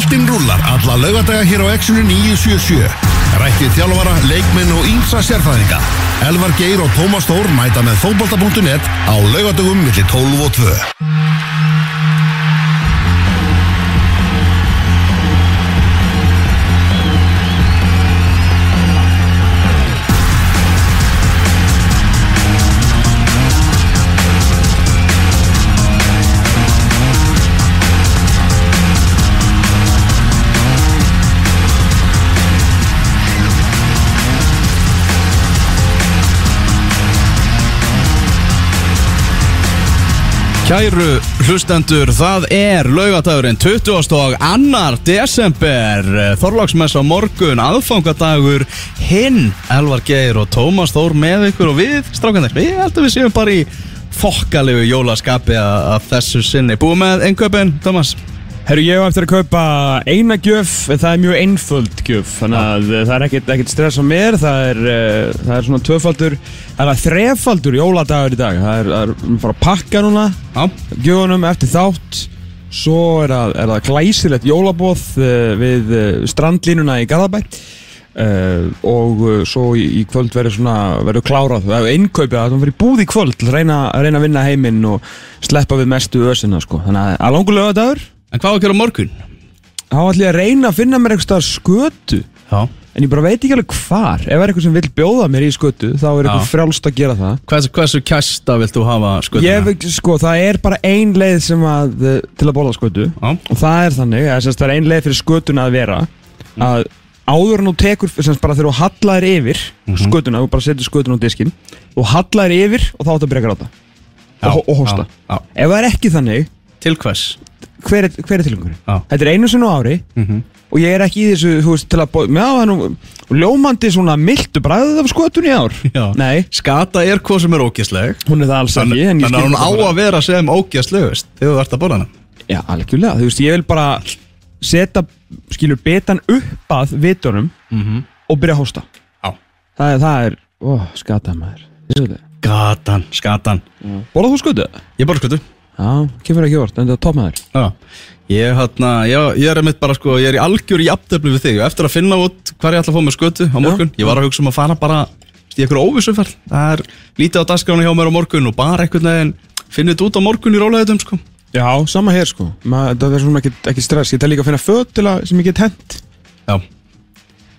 Boltinn rúlar alla laugadaga hér á Exxonu 977. Rættið þjálfara, leikmenn og ímsa sérfæðinga. Elvar Geir og Tómas Þór mæta með fótbolta.net á laugadagum millir 12 og 2. Kæru hlustendur, það er laugadagurinn 20. og annar desember Þorlagsmess á morgun, aðfangadagur hinn, Elvar Geir og Tómas Þór með ykkur og við strákanir, við heldum við séum bara í fokkalegu jólaskapi að þessu sinni Búið með einhverjum, Tómas Herru, ég hef eftir að kaupa eina gjöf, en það er mjög einföld gjöf, þannig að uh, það er ekkert, ekkert stress á mér, það er, uh, það er svona tvöfaldur, það er þrefaldur jóladagur í dag, það er, það er við fara að pakka núna, Já, gjöfunum eftir þátt, svo er það, er það glæsilegt jólabóð uh, við uh, strandlínuna í Garðabæ uh, og uh, svo í, í kvöld verður svona, verður klárað, er innkaupið að það verður búð í kvöld, reyna, reyna að vinna heiminn og sleppa við mestu ösina, sko, þannig að langur lögadagur, en hvað var að gera morgun? þá ætlum ég að reyna að finna mér eitthvað skötu. Já. En ég bara veit ekki alveg hvar. Ef það er eitthvað sem vil bjóða mér í skötu þá er eitthvað Já. frjálst að gera það. Hversu, hversu kæsta vilt þú hafa skötuna? ég veit sko það er bara ein leið sem að eh, til að bóla skötu. Já, og það er þannig að semst, það er ein leið fyrir skötuna að vera að áður en þú tekur semst, bara þegar þú hallaðir yfir skötuna, þú bara setur skötuna á diskin og hallaðir yfir og þá áttu að byrja að gráta. Já, og, og hósta já, já. ef það er ekki þannig Til hvers? Hver er, hver er tilgangurinn? Já. Þetta er einu sinni á ári Mhm. og ég er ekki í þessu, þú veist, til að bó- Já, það er nú ljómandi svona mildu bræðið af skotun í ár Já. Nei, Skata er hvað sem er ógæsleg hún er það alls ekki en Þannig ég að skil hún á þetta bara. að vera sem ógæslegust þegar þú ert að borða hana Já, algjörlega, þú veist, ég vil bara setja, skilur, betan upp að vitunum Mhm. og byrja að hósta Já. Það er, það er, ó, skata maður. Gatan, skatan Borðað þú skötu? Ég borða skötu Já, kemur ekki vort, en það er toppmaður Já Ég, hérna, ég, ég er einmitt bara sko, ég er í algjör í aftöflu við þig. Og eftir að finna út hvað ég ætla að fá með skötu á morgun Ég var að hugsa um að fara bara í einhverju óvissuferð. Það er lítið á dagskránu hjá mér á morgun og bara einhvern veginn finnið þetta út á morgun í rólegaðum sko. Já, sama hér sko, Ma, það er svona ekki, ekki stress. Ég tel líka að finna föt til að, sem ég get hent. Já,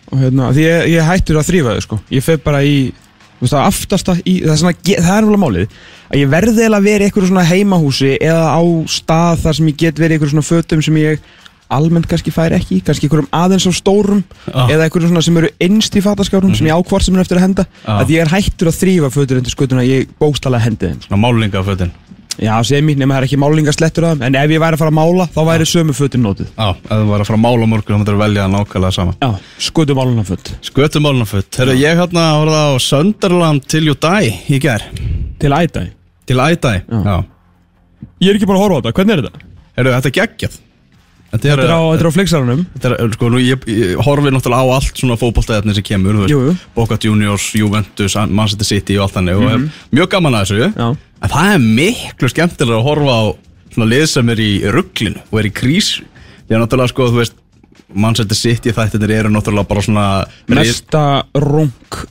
og hérna, því ég, ég hættur að þrýfa þau sko. Ég fer bara í, veist það aftasta í, það, er svona, ge- það er náttúrulega málið að ég verði að vera í einhverju svona heimahúsi eða á stað þar sem ég get verið í einhverju svona fötum sem ég almennt kannski fær ekki, kannski einhverjum aðeins á stórum Já. eða einhverjum svona sem eru innst í fataskárum sem ég ákvart sem er eftir að henda Já. að ég er hættur að þrýfa fötur undir skutuna ég bókstala hendi þeim svona málingafötin Já, semi, nema það er ekki málingaslettur að þeim en ef ég væri að fara að mála, þá væri sömu fötin nótið Já, ef þú var að fara að mála morgun þá myndir þú velja nákvæmlega sama. Já, skutu málunaföt Skötu málunaföt Herru, ég hérna horfði á Sunderland til die í gær. Til ædæ. Til die Já. Já. Ég er ekki bara að horfa á þetta, hvernig er þetta? Herru, þetta er geggjað. Þetta er, Þetta er á, þetta er á flixarunum Þetta er, sko, nú, ég, ég horfi náttúrulega á allt svona fótboltaðarnir sem kemur. Boca Juniors, Juventus, Manchester City og allt þannig og hef mjög gaman að þessu, Já. En það er miklu skemmtilega að horfa á svona lið sem er í rugglinu og er í krísu, því að náttúrulega, sko, þú veist, Manchester City þættinir eru náttúrulega bara svona, Mesta rung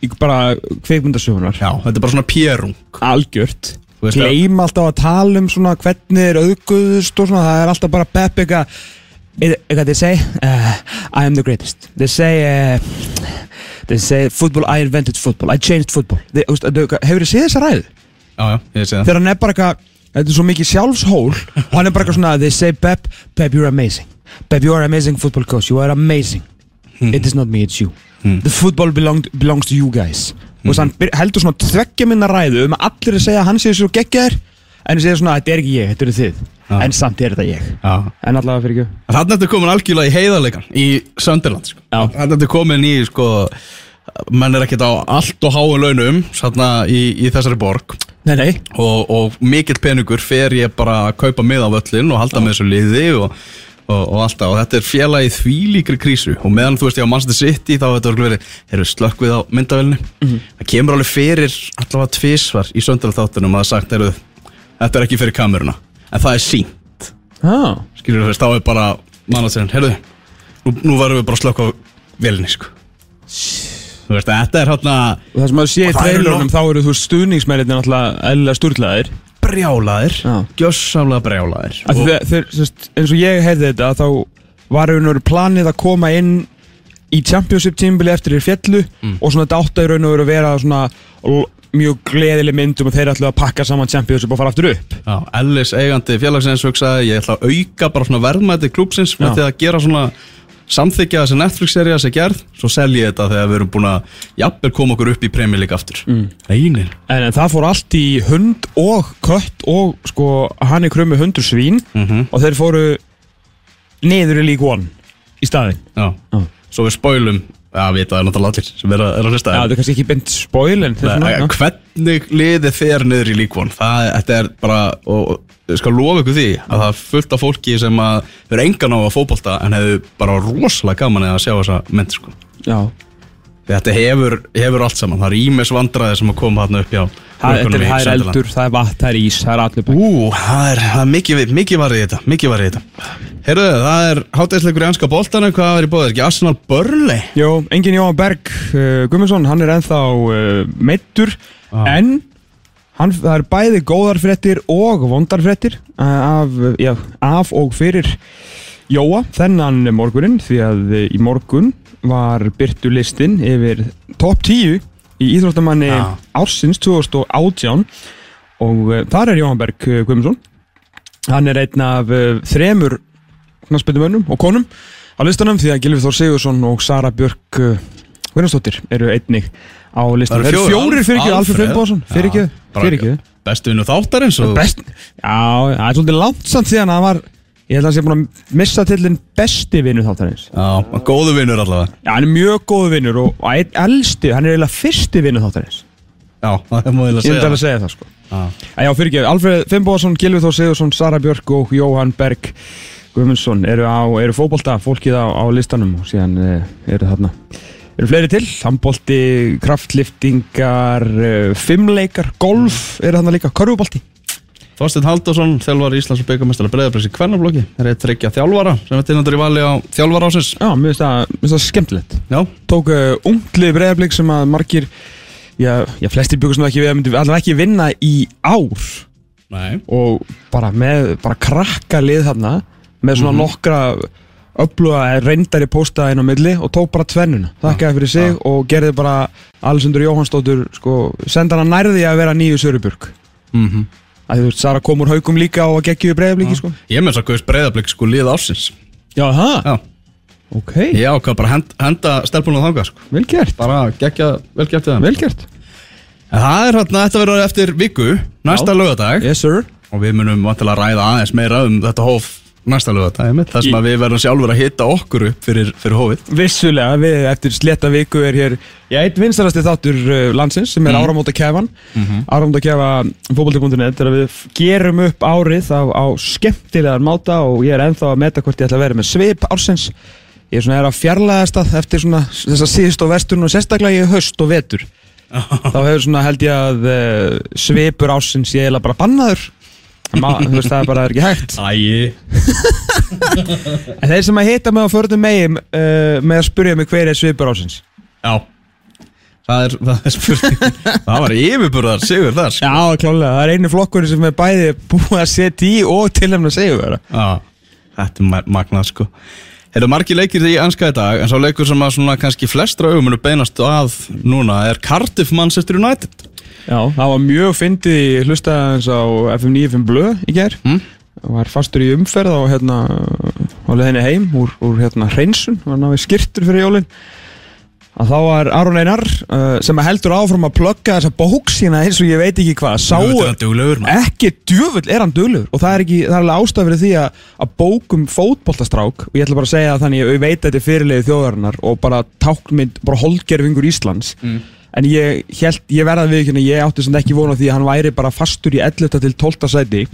í bara kveikmyndasöfunar já, þetta er bara svona pérung, Algjört. Gleim alltaf að tala um svona hvernig er auðguðust og svona Það er alltaf bara pepp eitthvað Eitthvað they say uh, I am the greatest. They say uh, They say football, I invented football. I changed football. Hefur þið séð þessa ræðu? Þegar hann er bara eitthvað Þetta er svo mikið sjálfshól Og hann er bara eitthvað svona They say Pep, Pep you're amazing. Pep you are amazing football coach. You are amazing. It is not me, it's you. The football belong, belongs to you guys. Og þannig heldur svona tveggja minna ræðu Um að allir að segja að hann sé svo geggjaður En ég segja svona Þetta er ekki ég, þetta eru þið. Já. En samt er þetta ég. Já. En allavega fyrir ekki Þannig að þetta er komin algjörlega í heiðarleikan í Sunderland sko. Þannig að þetta er komin í sko, menn er ekkert á allt og háum launum í, í þessari borg Nei, nei. Og, og mikill peningur fer ég bara að kaupa mið á völlin og halda með þessu liði og, og, og alltaf og þetta er félagið því líkri krísu. Og meðan þú veist ég á Manchester City þá hefur þetta verið, erum við slökkvið á myndavelni það kemur alveg fyrir allavega tvisvar í Sunderland þáttunum að það sagt eru þetta er ekki fyrir kameruna. En það er sínt ah. skilur þú veist, þá er bara managerinn, heyrðu nú, nú varum við bara að slökka á velinni sko. Þú veist, þetta er hérna Og það sem maður sé í Og nok- þá eru þú stuðningsmennir náttúrulega eðlilega sturglaðir brjálaðir. Já. gjössamlega brjálaðir. Af því þeir, þeir, sérst, eins og ég heyrði þetta þá var raun og veru planið að koma inn í championship tímbili eftir þér fjallu Mm. og svona átti að raun og veru að vera svona mjög gleðileg mynd um að þeir ætlu að pakka saman championship og fara aftur upp. Já, Ellis eigandi félagsins hugsaði ég ætla að auka bara svona verðmæti klúpsins með því að gera svona samþykja þessi Netflix-serja sem gerð svo selji ég þetta þegar við erum búin að jafnvel koma okkur upp í League aftur mm. En, en það fór allt í hund og kött og sko hann er krummi hundur svín Mhm. og þeir fóru niður í League One í staðinn Já, Já. svo við spoilum Já, við það er náttúrulega allir sem er að, er að hlusta Já, þetta er kannski ekki beint spoil en svona, já. Hvernig liðið fer niður í líkvon Það þetta er bara og, skal lofa ykkur því að það er fullt af fólki sem að eru engan á að fótbolta en hefur bara rosalega gaman að sjá þessa mynd sko. Já. Þetta hefur, hefur allt saman, það er ímes vandræði sem að koma þarna upp hjá Það, er, það er eldur, það er vatn, það er ís, það er allir bæk Ú, það er, það er mikið, mikið varðið þetta, mikið varðið þetta Heyrðu, það er hátæðisleikur í anska boltanu, hvað er í bóðið, ekki Arsenal Burnley? Jó, engin Jóhann Berg uh, Gummarsson, hann er ennþá uh, meittur Ah. En hann, það er bæði góðar fréttir og vondar fréttir uh, af, já, af og fyrir Jóa þennan morgunin Því að uh, í morgun var byrtu listin yfir top 10 í Íþróttamanni Já. ársins 2018 og uh, þar er Jóhann Berg Gummarsson Hann er einn af þremur knassbyndumönnum og konum á listanum því að Gilvi Þór Sigursson og Sara Björk Guðnarsdóttir eru einnig á listanum. Það eru fjórir. fyrir ekki. Alfred Finnbóðsson, fyrir ekki, fyrir ekki. Bestu vinnu þáttarins og Best, já, það er svolítið langt samt síðan að hann var, ég held að hann sé búin að missa tillin besti vinnu þáttarins. Já, góðu vinnur allavega Já, hann er mjög góðu vinnur og, elsti, hann er eiginlega fyrsti vinnu þáttarins. Já, það má ég Ég að myndi segja alveg segja það, sko. Já. Já, fyrir ekki, Alfred Finnbóðsson, Gilvi Þór Sigursson, Sara Björk og Jóhann Berg Guðmundsson eru, á, eru fólkið á, á listanum og síðan uh, eru þarna eru fleiri til, handbolti, kraftliftingar, uh, fimmleikar, golf eru þarna líka, körfubolti. Þorstein Halldórsson, þjálfar Íslands og byggamestara breyðabreysi í kvennaflokki. Er eitt þryggja þjálfara sem er tilnættur í vali á þjálfara ásins Já, mér finnst það, það skemmtilegt. Já, Tók uh, unglið breyðarblik sem að margir já, já flestir byggust nú ekki við að myndi allavega ekki vinna í ár. Nei. Og bara með bara krakka lið þarna með svona nokkra öfluga reyndari pósta inn á milli og tók bara tvennuna. Þakkaði fyrir sig og gerði bara Alessundur Jóhannsdóttur sko, senda hana nærði að vera nýju Söruburg mm að þú veist, Sara kom úr haugum líka og geggju í breyðabliki sko. Ég þess að guðist breyðablík sko lið ásins Já, það? Já, Ok, ég ákvað bara hend, henda stelpunum þangað sko. Vel gert, Bara gegja, vel gert þeim. Vel gert. Það er hérna, þetta verður eftir viku, næsta lögadag Yes sir. Og við munum vantilega að ræða aðeins meira um þetta hóf næsta einmitt, Það sem að við verðum sjálfur að hitta okkur upp fyrir, fyrir hófið Vissulega, við eftir sletta viku er hér Já, eitt vinstalasti þáttur uh, landsins sem er mm. áramóta kefan mm -hmm. Áramóta kefa fókbalti.net þegar við gerum upp árið á, á skemmtilegar máta og ég er ennþá að meta hvort ég ætla að vera með svip ársins. Ég er svona er að fjarlæðast að eftir svona þessa síðust og vesturinn og sérstaklega í haust og vetur. Þá hefur svona held ég að uh, svipur ársins ég er bara bannaður þú veist, það er bara er ekki hægt. Æi. En þeir sem að hitta mig á förnum megin uh, með að spyrja mig hver er svipur ásins Já. Það er, það er spurning. Það var yfirburðar sigur þar sko. Já, klálega, það er einu flokkur sem er bæði búið að setja í og tilhemna segja vera Já, þetta er ma- magnað sko. Þetta er margir leikir í anska í dag En svo leikur sem að svona kannski flestra augum munu beinast að núna er Cardiff Manchester United Já, það var mjög fyndið í hlustaðans á FM 95 Blöð í gær. Mm. Var fastur í umferð á hérna á leðinni heim úr, úr hérna hreinsun. Var náði skirtur fyrir jólin. Að þá var Aron Einar uh, sem heldur áfram að plugga þessa bók sína eins og ég veit ekki hvað. Sáu ekki djöfull er hann duglegur. Og það er, ekki, það er alveg ástæð fyrir því að, að bókum fótboltastrák og ég ætla bara að segja það þannig að ég veit að þetta er fyrirlegi þjóðarinnar og bara tákmynd, bara holdgerfingur Íslands en ég, held, ég verða við ekki ég átti sem ekki vona því að hann væri bara fastur í 11. til 12. sæti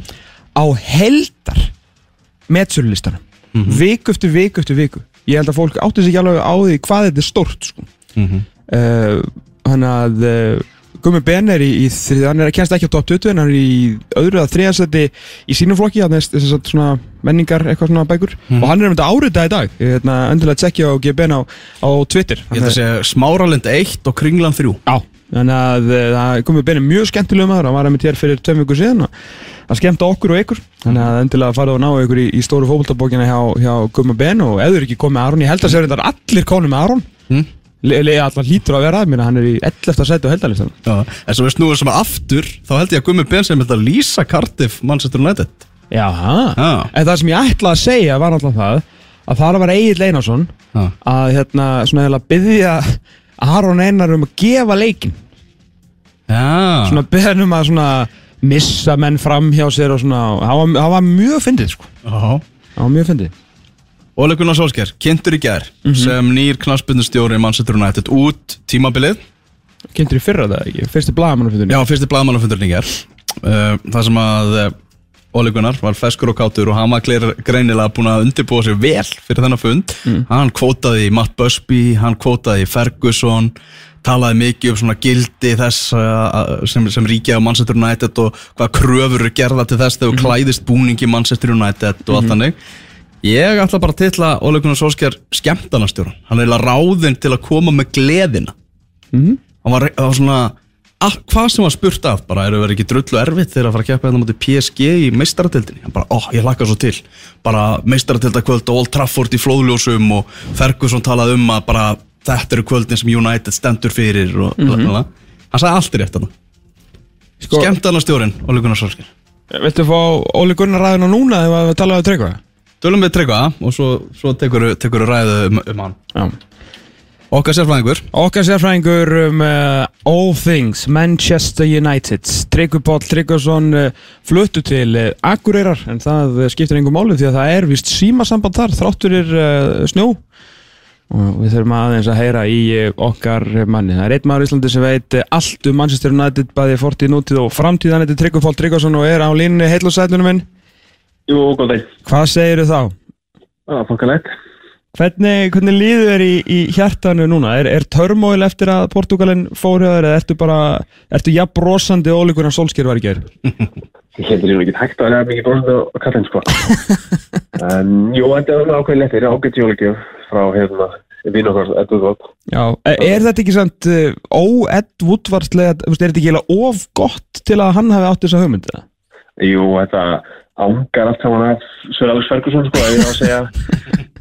á heldar metsölulistanum viku eftir viku eftir viku ég held að fólk átti sig ekki alveg á því hvað þetta er stórt sko. Mhm. uh, hann að uh, Gummi Ben er í, í hann er að kennst ekki á top 20 en hann er í öðru að þriðasetti í sínum flokki, hann er að svona menningar eitthvað svona bækur. Mhm. og hann er um þetta árita í dag, ég hérna, endilega tjekkja á G. Ben á, á Twitter. Ég held að segja Smáralind 1 og Kringlan 3 Já, þannig að eh, það Gummi Ben er mjög skemmtilega maður, hann var einmitt hér fyrir tveim vikur síðan og að skemmta okkur og ykkur. Þannig að endilega farið og ná ykkur í, í stóru fókbaltabókina hjá, hjá Gummi Ben. Og er ekki komið Aron, ég held að segja reyndar allir konum með Aron. Mm. Alltaf lítur að vera að minna, hann er í 11. sæti á heldalistan Já, en svo við snúum sem aftur þá held ég að Gummi Ben sem þetta lýsa Cardiff Manchester United Já, Já. en það sem ég ætlaði að segja var náttúrulega það að það var Egil Einarsson Já. að hérna svona heila byggja Aron Einar um að gefa leikin Já, svona byggja um að svona missa menn fram hjá sér og svona það var, það var mjög fyndið sko Já. það var mjög fyndið Ole Gunnar Solskjær, kynntur í gær Mhm. sem nýr knarsbyrnustjóri Manchester United út tímabilið. Kynntur í fyrra það ekki, fyrsti blagamannafundunni Já, fyrsti blaðmannafundurinn í gær. Uh, Það sem að uh, Ole Gunnar var feskur og kátur og hann var greinilega búin að undirbúa sér vel fyrir þennan fund. Hann kvótaði Matt Busby, hann kvótaði Ferguson talaði mikið um svona gildi þess uh, sem, sem ríkja á Manchester United og hvað kröfur eru gerða til þess þegar þú klæðist búningi Manchester United og allt þannig Ég ætla bara að titla Ole Gunnar Solskjær skemmtanastjóran Hann er ráðinn til að koma með gleðina. Hann var, var svona að, hvað sem var spurt af, bara eru verið ekki drullu erfitt þegar að fara að keppa hérna mútið PSG í meistaratildinni, hann bara, ó, ég hlakka svo til. Bara meistaratildakvöld og Old Trafford í flóðljósum og Ferguson talaði um að bara þetta eru kvöldin sem United stendur fyrir og mm -hmm. hann sagði allt í rétt hann Sko- skemmtana stjórin, Óli Gunnar Solskjær Viltu fá Óli Gunnar ræðina núna ef að við talaðum um? Tölum við tryggva og svo, svo tekur, tekur ræðu um, um hann. Já. Okkar sérfræðingur. Okkar sérfræðingur um uh, All Things Manchester United. Tryggvi Páll Tryggvason uh, fluttu til uh, Akureyrar en það skiptir engum máli því að það er vist símasamband þar þrátturir snjó. Og við þurfum aðeins að heyra í okkar manni. Það er einn maður í Íslandi sem veit allt um Manchester United bæði fortíð, nútíð og framtíð hann heitir Tryggvi Páll Tryggvason og er á línni heil og sætlunum minn. Jú, góð þeir. Hvað segir þá? Það er fokkalegt. Hvernig, hvernig líður þér í, í hjartanu núna? Er, er törmóil eftir að Portugalin fór hjá þér eða ertu bara, ertu jafn brosandi ólíkur en Solskjær var í gerð? Ég heldur ég ekki hægt að vera mikið bróðandi á kallin, sko. en jú, þetta er ákveðin lettir, ágætt jólugjöf frá hérna, vinn okkar, Edvard Vott. Já, er, er þetta ekki samt uh, óedd vútvarslega, er þetta ekki of gott til að hann hafi átt þessa hugmyndið? Jú, þetta ángar allt saman af Sir Alex Ferguson, sko, ef ég á að segja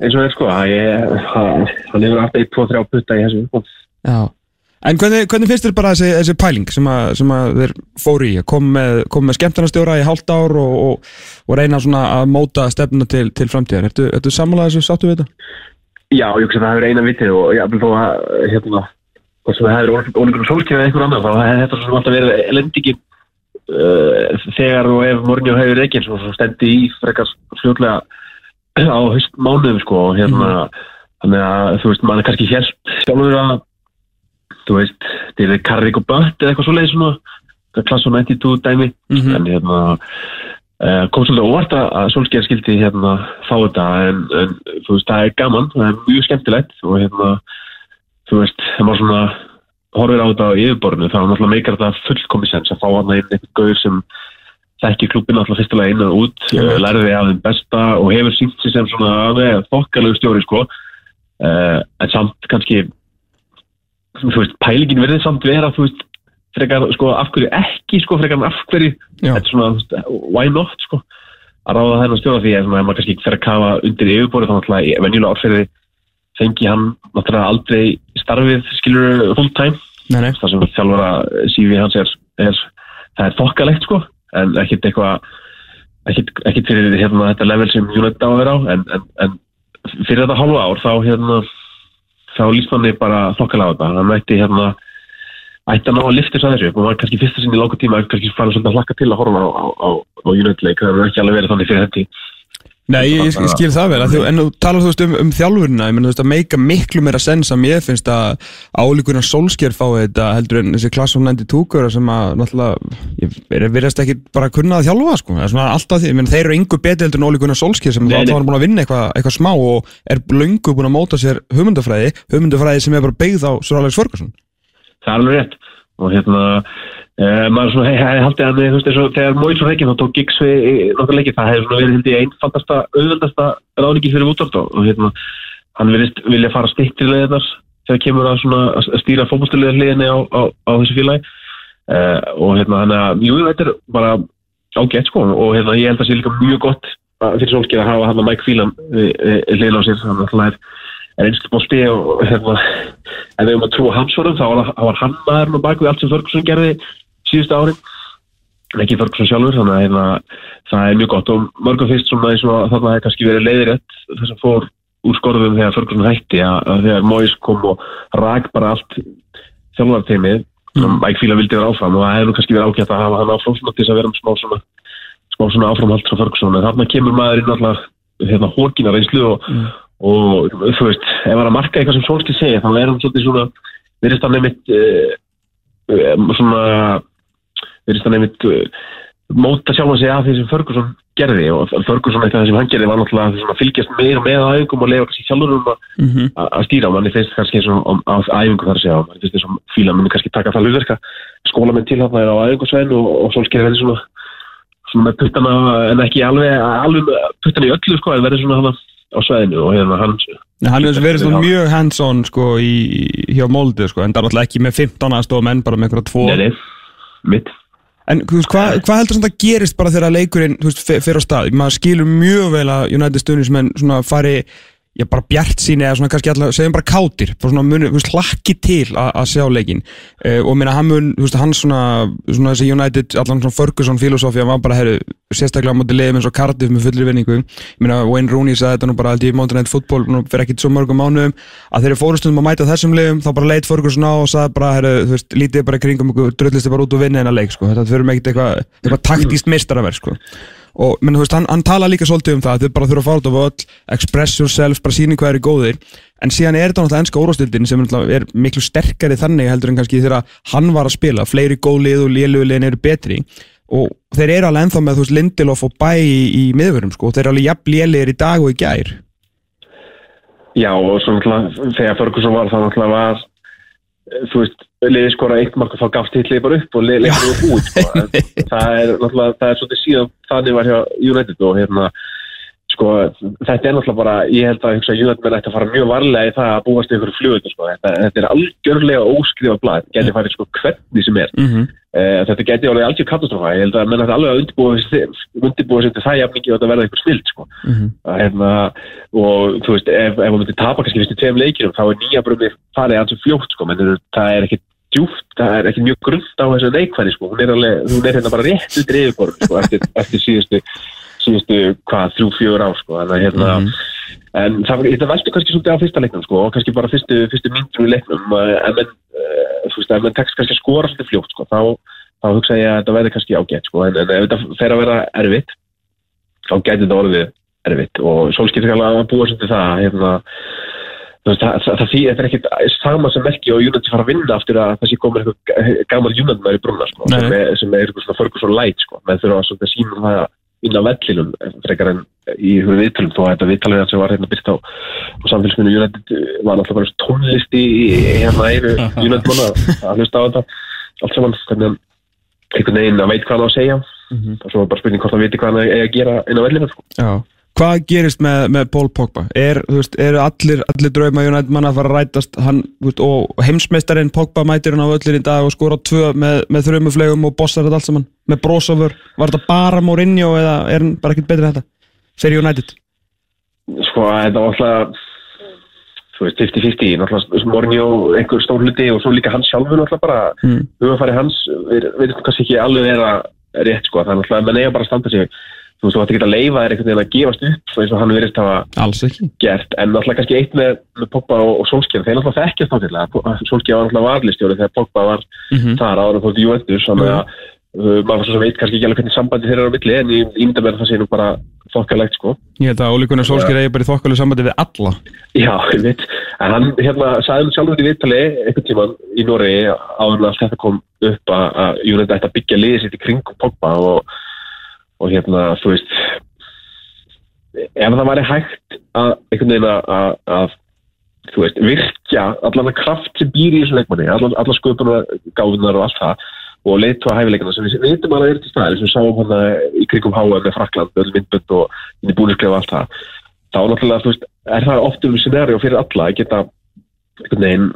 eins og þeir, sko. að Ég, hann hefur alltaf 1-2-3 putta í þessu, sko. Já. En hvernig, hvernig finnst þér bara þessi, þessi pæling sem að, sem að þeir fóru í? Kom með, með skemmtarnastjóra í hálft ár og, og, og reyna svona að móta stefnuna til, til framtíðar. Ertu, ertu sammálaðið þessu sáttu við þetta? Já, ég hugsa að það hefur eina vitið og ég vil þó að, hérna, hvort sem það hefur ólíkur sólskjöf eða einhver annar, þá hefur þetta sem alltaf verið lendingin uh, þegar og ef Mornjó hefur ekki eins og stendi í frekar fljótlega á mánuðum, sko, og hérna, þannig að, þú veist, mann er kannski hérst sjálfur að, þú veist, David Carrick og Bött eða eitthvað svoleiði svona, klass og 92 dæmi, Mhm. en hérna, Uh, kom svolítið óvart að Solskjær skildi hérna fá þetta en, en þú veist það er gaman, það er mjög skemmtilegt og hérna þú veist, þegar maður svona horfir á þetta á yfirborðinu þá er náttúrulega meikar þetta fullkomis sens að fá hann inn einhvern gauður sem þekkir klubin alltaf fyrstulega inn og út, uh, lærði af þeim besta og hefur sínt sig sem svona þokkalegu stjóri sko. Uh, en samt kannski þú veist, pælingin verður samt vera veist, frekar sko af hverju ekki sko, frekar en af hverju. Já. þetta er svona, why not sko að ráða þennan stjóra því að maður kannski fer að kafa undir yfirborðið þá náttúrulega venjulega árferði fengi hann náttúrulega aldrei starfið skilur full time Nei, nei. það sem þjálfara CV hans er, er það er þokkalegt sko en ekkit eitthvað ekkit fyrir hérna, þetta level sem United á að vera á en, en, en fyrir þetta hálfa ár þá hérna þá líst manni bara þokkalega á þetta. Hann mætti hérna ætti að ná að lifta þess að þessu og maður kannski fyrsta sinni í láka tíma kannski fara svolítið að hlakka til að horfa á, á, á, á United leik það er ekki alveg verið þannig fyrir hendi Nei, ég, ég, ég skil það vel, að þú, en þú talar þú veist um, um þjálfurina, ég menn þú veist að meika miklu meira sens að mér finnst að álíkurinn Solskjær fái þetta heldur en þessi klass of 92 sem að náttúrulega, ég er verðast ekki bara að kunna að þjálfa sko, það er svona alltaf því, ég menn þeir eru yngu betri heldur en álíkurinn Solskjær sem nei. var búin að vinna eitthvað eitthva smá og er löngu búin að móta sér hugmyndafræði, hugmyndafræði sem er bara beigð á Sir Alex Ferguson. það er alveg rétt og hérna uh, maður svona hef hef haldið að þú veist eins og þegar Móis var ekki þá tók Giggs við í nokkur leikir það hefur svona verið held ég einfaldasta auðvöldasta ráningi fyrir útvarp og hérna hann vilist vilja fara stiktri leðinar þegar kemur að svona að stýra fótballstöluðið hliðinni á, á, á þessu félagi. Uh, og hérna hann að jú þetta er bara ágætt sko og hérna ég held að það sé líka mjög gott að- fyrir Solskjær að hafa hann að Mike Phelan hliðin á sér hann alltaf er einstaklega bólti og hérna, ef við höfum að trúa hamsvarum þá var, þá var hann maðurinn á bakvið allt sem Ferguson gerði síðustu árin. En ekki Ferguson sjálfur þannig að hérna, það er mjög gott. Og mörgum fyrst svona eins og þannig að það hefði kannski verið leiðirétt þess að fór úr skorðum þegar Ferguson hætti að, að þegar Moyes kom og rak bara allt þjálfarteimið mm. Mike Phelan vildi vera áfram. Og það hefði nú kannski verið ágætt að hafa hann áfram svona til þess að vera með smá svona smá svona áframhald frá Ferguson. En þarna kemur maðurinn alltaf hérna hókina reynslu og, og þú veist, ef hann að marka eitthvað sem Solskjaer segja þá er hann svolítið svona verðist hann einmitt uh, móta sjálf að segja að því sem Ferguson gerði og Ferguson eitthvað sem hann gerði var náttúrulega að fylgjast meira með æfingum og leiða kannski sjálfur um að Mhm. að að stýra manni. Finnst kannski eins og á æfingu þar að segja manni. Finnst þess að fíla manni kannski taka það hlutverka skóla minn til hann á æfingu og, og Solskjaer verði svona svona með puttana en ekki alveg, alveg puttana í öllu sko, en verður svona hann á sveðinu og hérna hann Nei, Hann hefur verið svona mjög hands-on sko, í, hjá Molde sko, en það er náttúrulega ekki með 15 aðstofa menn, bara með einhverja tvo mitt En hvað hva heldur svona að gerist bara þegar leikurinn veist, fer á stað? Maður skilur mjög vel að United stuðnismenn svona fari já, bara bjart síni eða svona kannski alltaf, segjum bara kátir, bara svona muni, þú veist, hlakki til að sjá leikin uh, og minna hann mun, þú veist, hann svona, svona þessi United, allan svona Ferguson filosófía var bara, herru, sérstaklega á móti leiðum eins og Cardiff með fullri vinningu. Ég minna, Wayne Rooney sagði þetta nú bara aldrei í Mountain Night Football nú fyrir ekkit svo mörgum mánuðum að þeir eru fórustundum að mæta þessum leiðum þá bara leit Ferguson á og sagði bara, herru, þú veist, lítið bara kringum ykkur, drullist bara út og vinna og menn, veist, hann, hann tala líka svolítið um það að þau bara þurfa að fara út á völl, express yourself bara síni hvað er góðir, en síðan er þetta náttúrulega ennska úrvastildin sem er miklu sterkari þannig heldur en kannski þegar hann var að spila. Fleiri góð lið og lélugliðin eru betri. Og þeir eru alveg ennþá með þú veist Lindelof og Bæ í, í miðvörum sko, þeir eru alveg jafn lélegir í dag og í gær. Já, og svo náttúrulega þegar Ferguson var það náttúrulega var þú veist, liðið skora eitt mark og þá gafst hitlið bara upp og liðið upp út sko. Það er náttúrulega, það er svolítið síðan þannig var hjá United og hérna sko, þetta er náttúrulega bara ég held að hugsa United menn ætti að fara mjög varlega í það að búast ykkur fljóðu sko. þetta, þetta er algjörlega óskrifa blað. Þetta geti farið sko hvernig sem er. Mm -hmm. uh, þetta geti alveg algjör katastrófa ég held að menn ætti alveg að undirbúa sig til það jafn mikið og þetta verða eitthvað snild sko. Að hérna og þú veist, ef, ef maður myndi tapa kannski tveim leikjum, þá er nýja brömi farið alls fljótt, sko, menn það er ekki djúft, það er ekki mjög grunnt á þessu leikvæði, sko, hún er alveg, hún er hérna bara rétt undir yfirborð, sko, eftir, eftir síðustu síðustu, hvað, þrjú, fjögur ár, sko, hérna en það var, þetta veldur kannski svolítið á fyrsta leiknum, sko, og kannski bara fyrstu, fyrstu myndum í leiknum, eh, en menn uh, þú veist, ef menn tekst kannski að skora svolítið fljótt, sko, þá, þá hugsa ég að þetta verði kannski ágætt, sko, en, en ef þetta fer að vera erfitt, þá gæti þetta orðið erfitt. Og sólskiptir alveg að búa svolítið það hérna, það, það, það, þetta er ekkit sama sem merki og United fara að vinna aftur að það sé komið eitthvað gammal í brunna sko, sem, er, sem er eitthvað svona förgur svo light sko, menn þurfa að sína það að vinna vellinum frekar en í ykkur viðtölum þó að þetta viðtalið sem var hérna byrst á, á samfélagsminu United eh, var náttúrulega bara tónlist í, hérna eyru United manna að hlusta á þetta allt saman, hvernig einhvern veginn að veit hvað hann á að segja. Og svo er bara spurning hvort hann viti hvað hann er að gera inn á vellinu sko. Hvað gerist með, með Paul Pogba? Er, veist, eru allir, allir drauma United manna að fara að rætast hann, veist, og heimsmeistarinn Pogba mætir hann á öllin í dag og skora tvö með, með þrjumuflegum og bossar þetta allt saman með brósofur, var þetta bara Mourinho eða er hann bara ekkert betri en þetta? Fyrir United? sko þetta var alltaf þú veist 50-50 náttúrulega Mourinho einhver stór hluti og svo líka hans sjálfur náttúrulega bara Mm. hugafæri hans við veitum kannski ekki alveg vera rétt sko það er náttúrulega menn eiga bara að standa sig þú veist þú ætti ekki að leifa þér einhvern veginn að gefast upp eins og hann verist hafa Alls ekki. gert en náttúrulega kannski eitt með, með Pogba og, og Solskjaer þeir náttúrulega þekkjast náttúrulega Solskjaer var náttúrulega varlistjóri þegar Pogba var Mhm. þar áður en fórt Juventus þannig að uh, maður svo veit kannski ekki alveg hvernig sambandi þeir eru á milli en ég ímynda mér að það sé nú bara þokkalegt sko. Ég held að Óli Gunnar Solskjær eigi bara í þokkalu sambandi við alla. Já, ég veit, en hann hérna sagði sjálfur í viðtali og, hérna, þú veist ef það væri hægt að einhvern veginn að, að, þú veist, virkja allan að kraft sem býr í þessu leikmanni allan, allan sköpunar, gáðunar og allt það og leitu að hæfileikana sem við veitum að það er til staðir sem sáum hann í krigum háa með Frakland, öll myndbönd og búinisklefa og allt það þá náttúrulega, þú veist, er það oft um scenario fyrir alla að geta einhvern veginn,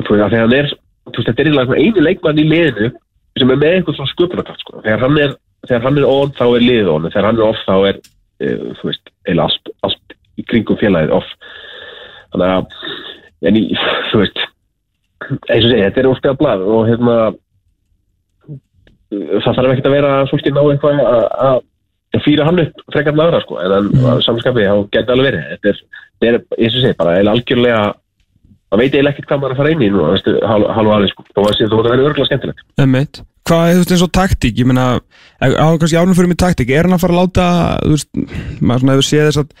þú veist, þegar hann er þú veist, þetta er eiginlega einu leikmann í liðinu sem er með einhvern svona sköpunarkraft sko. þegar hann er, þegar hann er on þá er liðið on, þegar hann er off þá er uh, þú veist, eiginlega allt, allt í kringum félagið off. Þannig að, en í, þú veist eins og segja, þetta er óspjað blað og hérna það þarf ekkert að vera svolítið ná eitthvað að- fýra hann upp frekar með aðra sko, en mm. samanskapið þá geti alveg verið. Þetta er, þetta er eins og segja, bara algjörlega það veit eiginlega ekkert hvað maður að fara inn í núna, hálf aðeins sko, þó að það verið örgulega skemmtilegt. Emmett Hvað er þú veist eins og taktík, ég meina á kannski ánum fyrir mig taktík, er hann að fara að láta þú veist, maður svona hefur séð þess að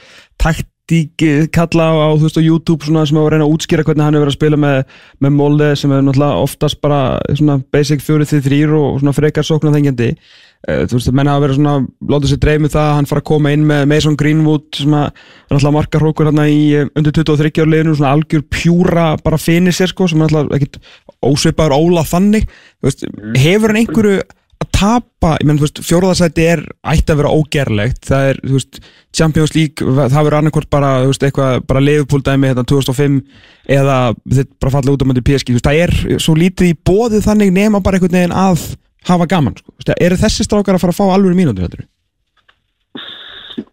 taktík eh, kalla á, á veist YouTube svona sem að reyna að útskýra hvernig hann hefur verið að spila með, með Molde sem er náttúrulega oftast bara svona basic 4-3 og svona frekar sóknar þengjandi þú veist, menna að vera svona láta sér dreif með það að hann fara að koma inn með Mason Greenwood sem að er náttúrulega margar hrókur hérna í eh, undir 23 ára liðinu, svona algjör pjúra bara finisir sko, sem er náttúrulega ekkit ósvipaður óla þannig. Þú veist, hefur hann einhverju tapa, ég menn, þú veist, fjóraðarsæti er ætti að vera ógerlegt, það er, þú veist Champions League, það verður annarkvort bara, þú veist, eitthvað, bara leifupúldæmi hérna 2005 eða þetta bara falla út á mæti PSG, þú veist, það er svo lítið í bóðið þannig nema bara einhvern veginn að hafa gaman, sko, þú veist, eru þessi strákar að fara að fá alveg mínútur, heldur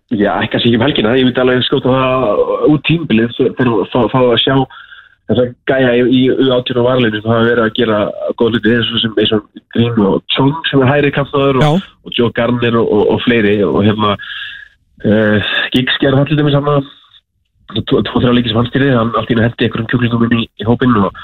Já, ekki að sé ekki um helgina, ég myndi alveg skjóta það út tímbilið þegar fá að sjá þess að gæja í, í U18 og varleinu það hafa verið að gera góð hluti og sem eins og Green og Chong sem er hæri kampnaður Já. og, og Joe Garner og, og, og fleiri og hérna uh, Giggs gerði það til dæmis hann tvo-þrjá líki sem hann styrði hann allt í henni hendi einhverjum kjúklingum inn í, í hópinn og uh,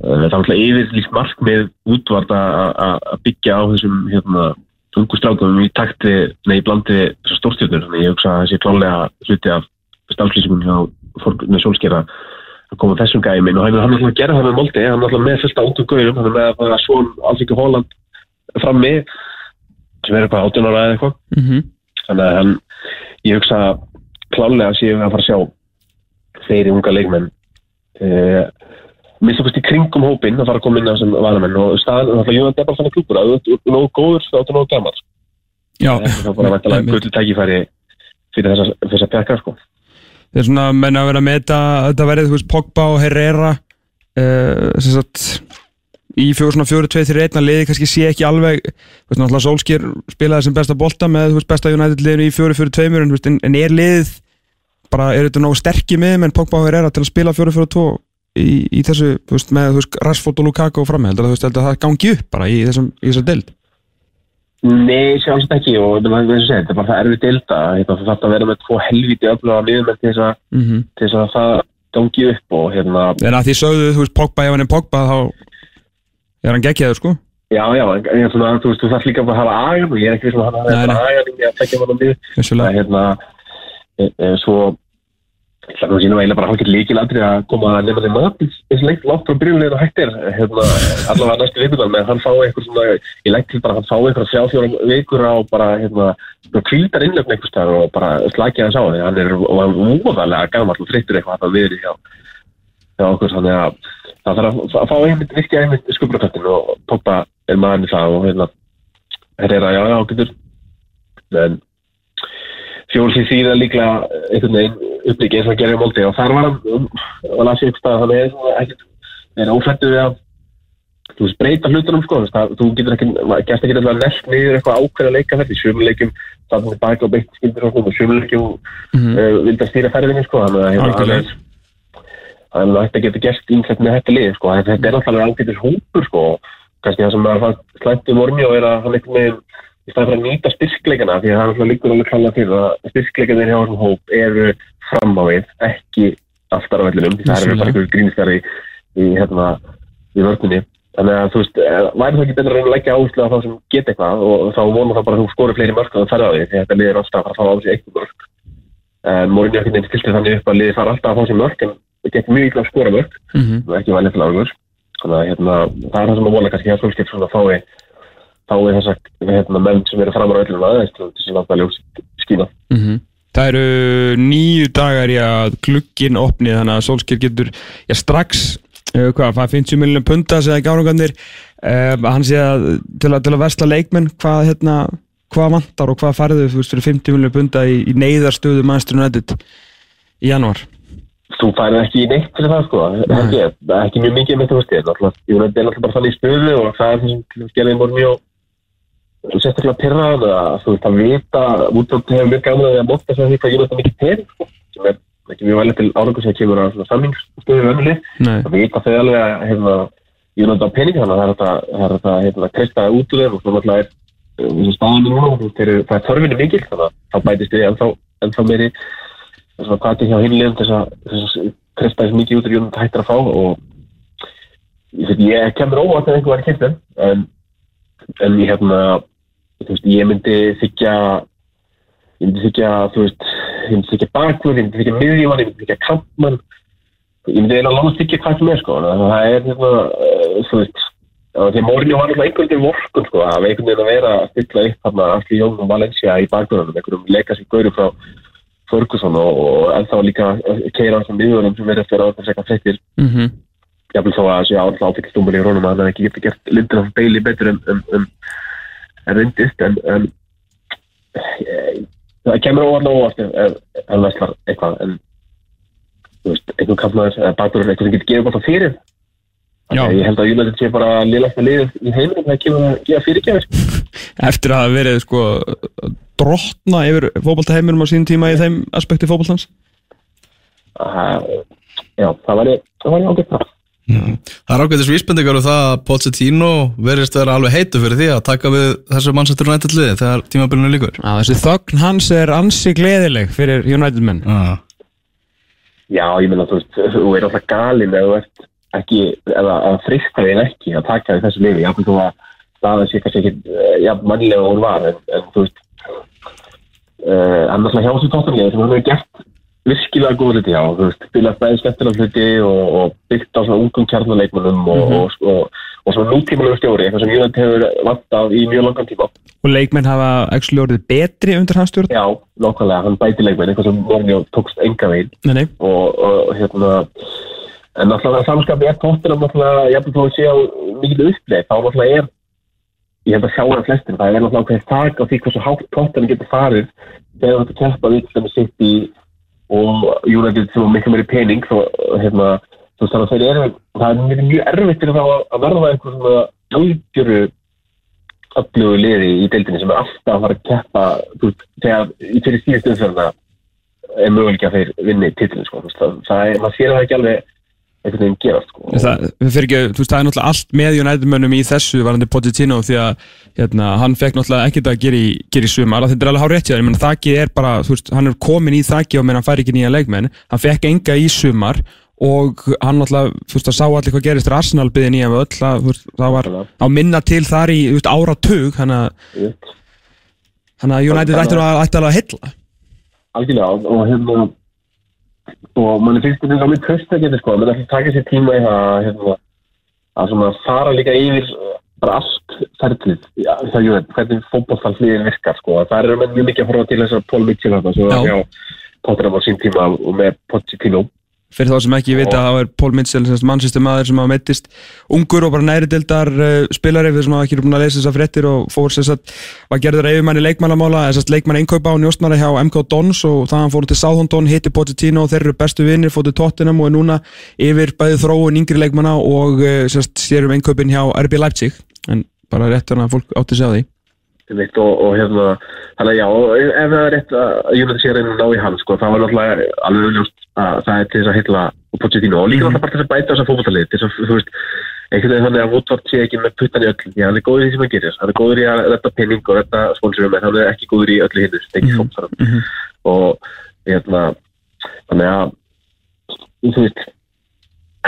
það var alltaf yfir líkt markmið útvart að byggja á þessum hérna ungu strákum í takti, nei, í blandi þessar stórstjörnur, þannig ég hugsa að þessi klálega hluti af stálklýsingun hjá Þorgrunni Solskjera að koma þessum gæmi og hann er alltaf að gera það með Moldi, hann er alltaf með fullt á ungum gaurum, hann er með að fara svon Alþingi Hóland frammi sem er eitthvað 18 ára eða eitthvað mm -hmm. þannig að hann, ég hugsa klálega séum við að fara að sjá fleiri unga leikmenn eh, minnst í kringum hópinn að fara að koma inn á sem varamenn og staðan, það er Jóhann Deppal þannig klúpur að þú ert nógu góður þá áttu nógu gammal það er bara vantilega einmitt. gull tækifæri fyrir þessa, þessa pekka sko. Það er svona, menn að vera að meta að þetta verið, þú veist, Pogba og Herrera uh, sem sagt í fjór, svona fjóru, tveið, þrjir, einn að liði kannski sé ekki alveg, þú veist, náttúrulega Solskjær spilaði sem besta bolta með, þú veist, besta United liðinu í fjóru, fjóru, tveimur, en, en, en er liðið bara, er þetta nógu sterkir með menn Pogba og Herrera til að spila fjóru, fjóru, tvo í, í þessu, þú veist, með, þú veist, Rashford og Lukaku og að, þú veist, það gangi upp bara í þessum, í þessar deild Nei, sjálfsagt ekki og þetta er, segja, þetta er bara það erfið delta þetta það þarf að vera með tvo helviti öfluga miðumenn til þess að, mm -hmm. að það gangi upp og hérna En að því sögðu, þú veist, Pogba, ef hann er Pogba þá er hann geggjaður, sko já, já, en, svona, þú veist, þú þarf líka að hafa agan og ég er ekki viss um að hann Nei, hafa nei. agan í að tekja hann á mið Vissulega. það hérna e, e, svo það nú eiginlega bara hálfgett líkilandri að koma að nefna þeim mat eins lengt látt frá byrjulegin og hægt er. Hérna, allavega næstu vikundan með að hann fái eitthvað svona, ég legg til bara að hann fái eitthvað þrjá fjóra vikur á bara hérna, kvíldar innlöfn einhvers staðar og bara slækja hans á því. Hann er óvaðalega gammal og þreyttur eitthvað að verið hjá, hjá okkur þannig að það þarf að, að fá einmitt vikti einmitt skubraköttin og Pogba er maður í það og hérna er að já, já, getur. En fjóls í síðan líklega einhvern veginn uppbyggja eins og í Moldi og þar var hann um, og las ég upp stað hann er svona ekkert er ófættu við að þú veist breyta hlutunum sko það- þú getur ekki, gæst ekki alltaf nelt niður eitthvað ákveð að leika þetta í sjömuleikjum þannig að baka og beitt skildir og sjömuleikjum Mhm. uh, vildi að stýra ferðinni sko þannig að hérna, Algjörlega. er ætti að geta gert ímsett með þetta lið sko. Þetta þetta er alltaf ágætis hópur sko. Kannski það sem maður að í staðan fyrir að nýta styrkleikana því að það er alltaf líkur alveg klála fyrir að styrkleikanir hjá þessum hóp eru fram á við, ekki aftar á vellinum, því það eru bara einhverjum grínskari í, hérna, í vörðinni þannig að þú veist, eh, væri það ekki betra að að leggja áherslu á þá sem geta eitthvað og þá vona það bara að þú skori fleiri mörg og það ferða á því því að þetta liðir alltaf að að fá á þessu eitthvað mörg Mourinho ekki nefnir stilti þannig upp að liði fara alltaf að fá sér mörg en það gekk mjög illa að skora mörg Mhm. og ekki valið til águr þannig að hérna, það er það sem að vona kannski að Solskjaer svona fái fái þessa hérna, menn sem eru fram á öllum aðeins til þess að láta ljós skína Mhm. Það eru nýju dagar í að glugginn opni þannig að Solskjær getur já, strax, uh, hvað, það 50 miljonum punta segja gárugandir uh, hann að til, að til að versla leikmenn hvað, hérna, hvað vantar og hvað farðu þú veist fyrir 50 miljonum punta í, í neyðarstöðu Manchester United í janúar? Þú færði ekki neitt fyrir það sko. Ekki, ekki mjög mikið með þú veist ég er náttúrulega bara þannig í stöðu og það er það sem gerði mér mjög sérstaklega pyrraðan að þú veist að vita útlátt hefur mjög gaman að að móta að því hvað ég náttúrulega mikið pening sko, sem er ekki mjög velið til árangur sem kemur að samningsstöðu vömmili Nei. að vita þau alveg að hefna, ég náttúrulega pening þannig að það er það er þetta hefna, treysta út úr þeim og svo náttúrulega er uh, þessi staðan núna og það er þörfinni mikil þannig að þá bætist við ennþá, meiri þess að hvað er hjá hinlegum þess að að treysta þess mikið út að og ég, veit, kemur óvart að en en ég hérna veist, ég myndi þykja ég myndi þykja veist, ég myndi þykja bakvörð ég myndi þykja miðjumann, ég myndi þykja kampmann ég myndi eiginlega láta þykja hvað sem er sko, það er hérna uh, því Mourinho var alltaf einhvern veginn vorkun sko, það var einhvern veginn að vera að stilla upp hérna Asli Jón og Valencia í bakvörðunum, einhverjum leika sér gauru frá Ferguson og, og ennþá líka keira þessum miðjunum sem verður fyrir að það segja frektir mm -hmm. jafnvel þó að það sé alltaf áfyllstumur í rónum að hefði ekki getið gert Lindelöf Bailey betur en, en, en, en reyndist en, en eh, það kemur óvarlega óvart ef, hann veistlar eitthvað en einhvern kampnaður eða bakverður eitthvað sem getur gefið bótt á fyrir. Ég held að United sé bara liðlægt með liðið í heiminum þegar kemur að gefa fyrirgjafir eftir að verið sko drottna yfir fótboltaheiminum á sín tíma í þeim aspekti fótboltans? Já, það það væri ágætt það Það er ágætis vísbendingar um það að Pochettino verðist vera alveg heitu fyrir því að taka við þessu Manchester United liði þegar tímabilinu líkur Já, þessi þögn hans er ansi gleðileg fyrir United menn. Ah. Já, ég meina, þú veist, þú er alltaf galinn ef þú ert ekki, eða að frista þig ekki að taka því þessu lifi, jáfnveg þú að staðan sé kannski ekki, uh, já, mannlega og hún var, en, en þú veist, uh, hann alltaf hjá þessu tóttanlega sem hann hefur gert virkilega góð hluti, já, þú veist, spilað bæði skemmtilega hluti og, og byggt á svona ungum kjarnaleikmunum og, og, og, og svona nútímanlega stjóri, eitthvað sem Júland hefur vantað í mjög langan tíma. og leikmenn hafa actually orðið betri undir hans stjórn? Já, nákvæmlega, hann bæti leikmenn, eitthvað sem Mourinho tókst enga veginn. Nei, nei, og, og hérna en náttúrulega samskapi er tóttir náttúrulega, ég hef búin að sé á mikið uppleið, þá náttúrulega er ég held að sjá það flestir, það er náttúrulega hvernig þak á því hversu hátt tóttirinn getur farið þegar þetta keppa við dæmis sitt í og United sem á miklu meiri pening þá hérna, þú veist þannig að það er mjög, mjög erfitt fyrir þá að- verða einhver svona algjöru öflugu liði í deildinni sem er alltaf að fara að keppa þú veist, þegar í fyrir síðustu umfjörna er möguleik að þeir vinni titlinn sko. Þú veist, það, það er, maður sér það ekki alveg einhvern veginn gerast sko. það, ekki, þú veist, það er náttúrulega allt með United mönnum í þessu varandi Pochettino því að hérna, hann fekk náttúrulega ekkert að gera í, gera í sumar, þetta er alveg hár rétt hjá þér, ég menn þakki er bara, veist, hann er komin í þakki og menn hann fær ekki nýja leikmenn, hann fekk enga í sumar og hann náttúrulega, þú veist, það sá allir hvað gerist. Arsenal byði nýja með öll, það, það var á minna til þar í, veist, áratug hann að, hann að United ætti alveg að heilla algjörlega og hérna og manni finnst þetta að mjög köst að geta sko, menn ætla að taka sér tíma í það hérna, að svona fara líka yfir uh, bara allt það er hvernig fótbollfallsliðin virkar sko, það er mjög mikið að horfa til þess að Paul Mitchell þarna, sem var hjá Tottenham á sín tíma og með Pochettino fyrir þá sem ekki vita þá er Paul Mitchell mannsýstur maður sem hafa meittist ungur og bara næri dildar uh, spilari við sem hafa ekki búin að lesa þessar fréttir og fór sem sagt, var gerður eifumanni leikmannamála eða sem sagt, leikmann einkaupa á njóstnara hjá MK Dons og það hann fór til Southampton, hitti Pochettino og þeir eru bestu vinnir, fór til Tottenham og er núna yfir bæði þróun yngri leikmanna og uh, sem sagt, sér um einnkaupin hjá RB Leipzig. En bara rétt þannig að fólk átti sig á því Einmitt, og, og hérna, þannig að já, ef það er rétt að United sé að reyna að ná í hann, sko, það var náttúrulega alveg auðvitað að það er til þess að hitla og Pochettino. Og líka náttúrulega bara til þess að bæta þessa fótballtalið, til þess að, þú veist, einhvern veginn þannig að Woodward sé ekki með puttan í öll, já, hann er góður í því sem hann gerir, hann er góður í að redda penning og redda sponsorum, en hann er ekki góður í öllu hinnu, þetta er ekki mm og hérna, þannig að, þú veist,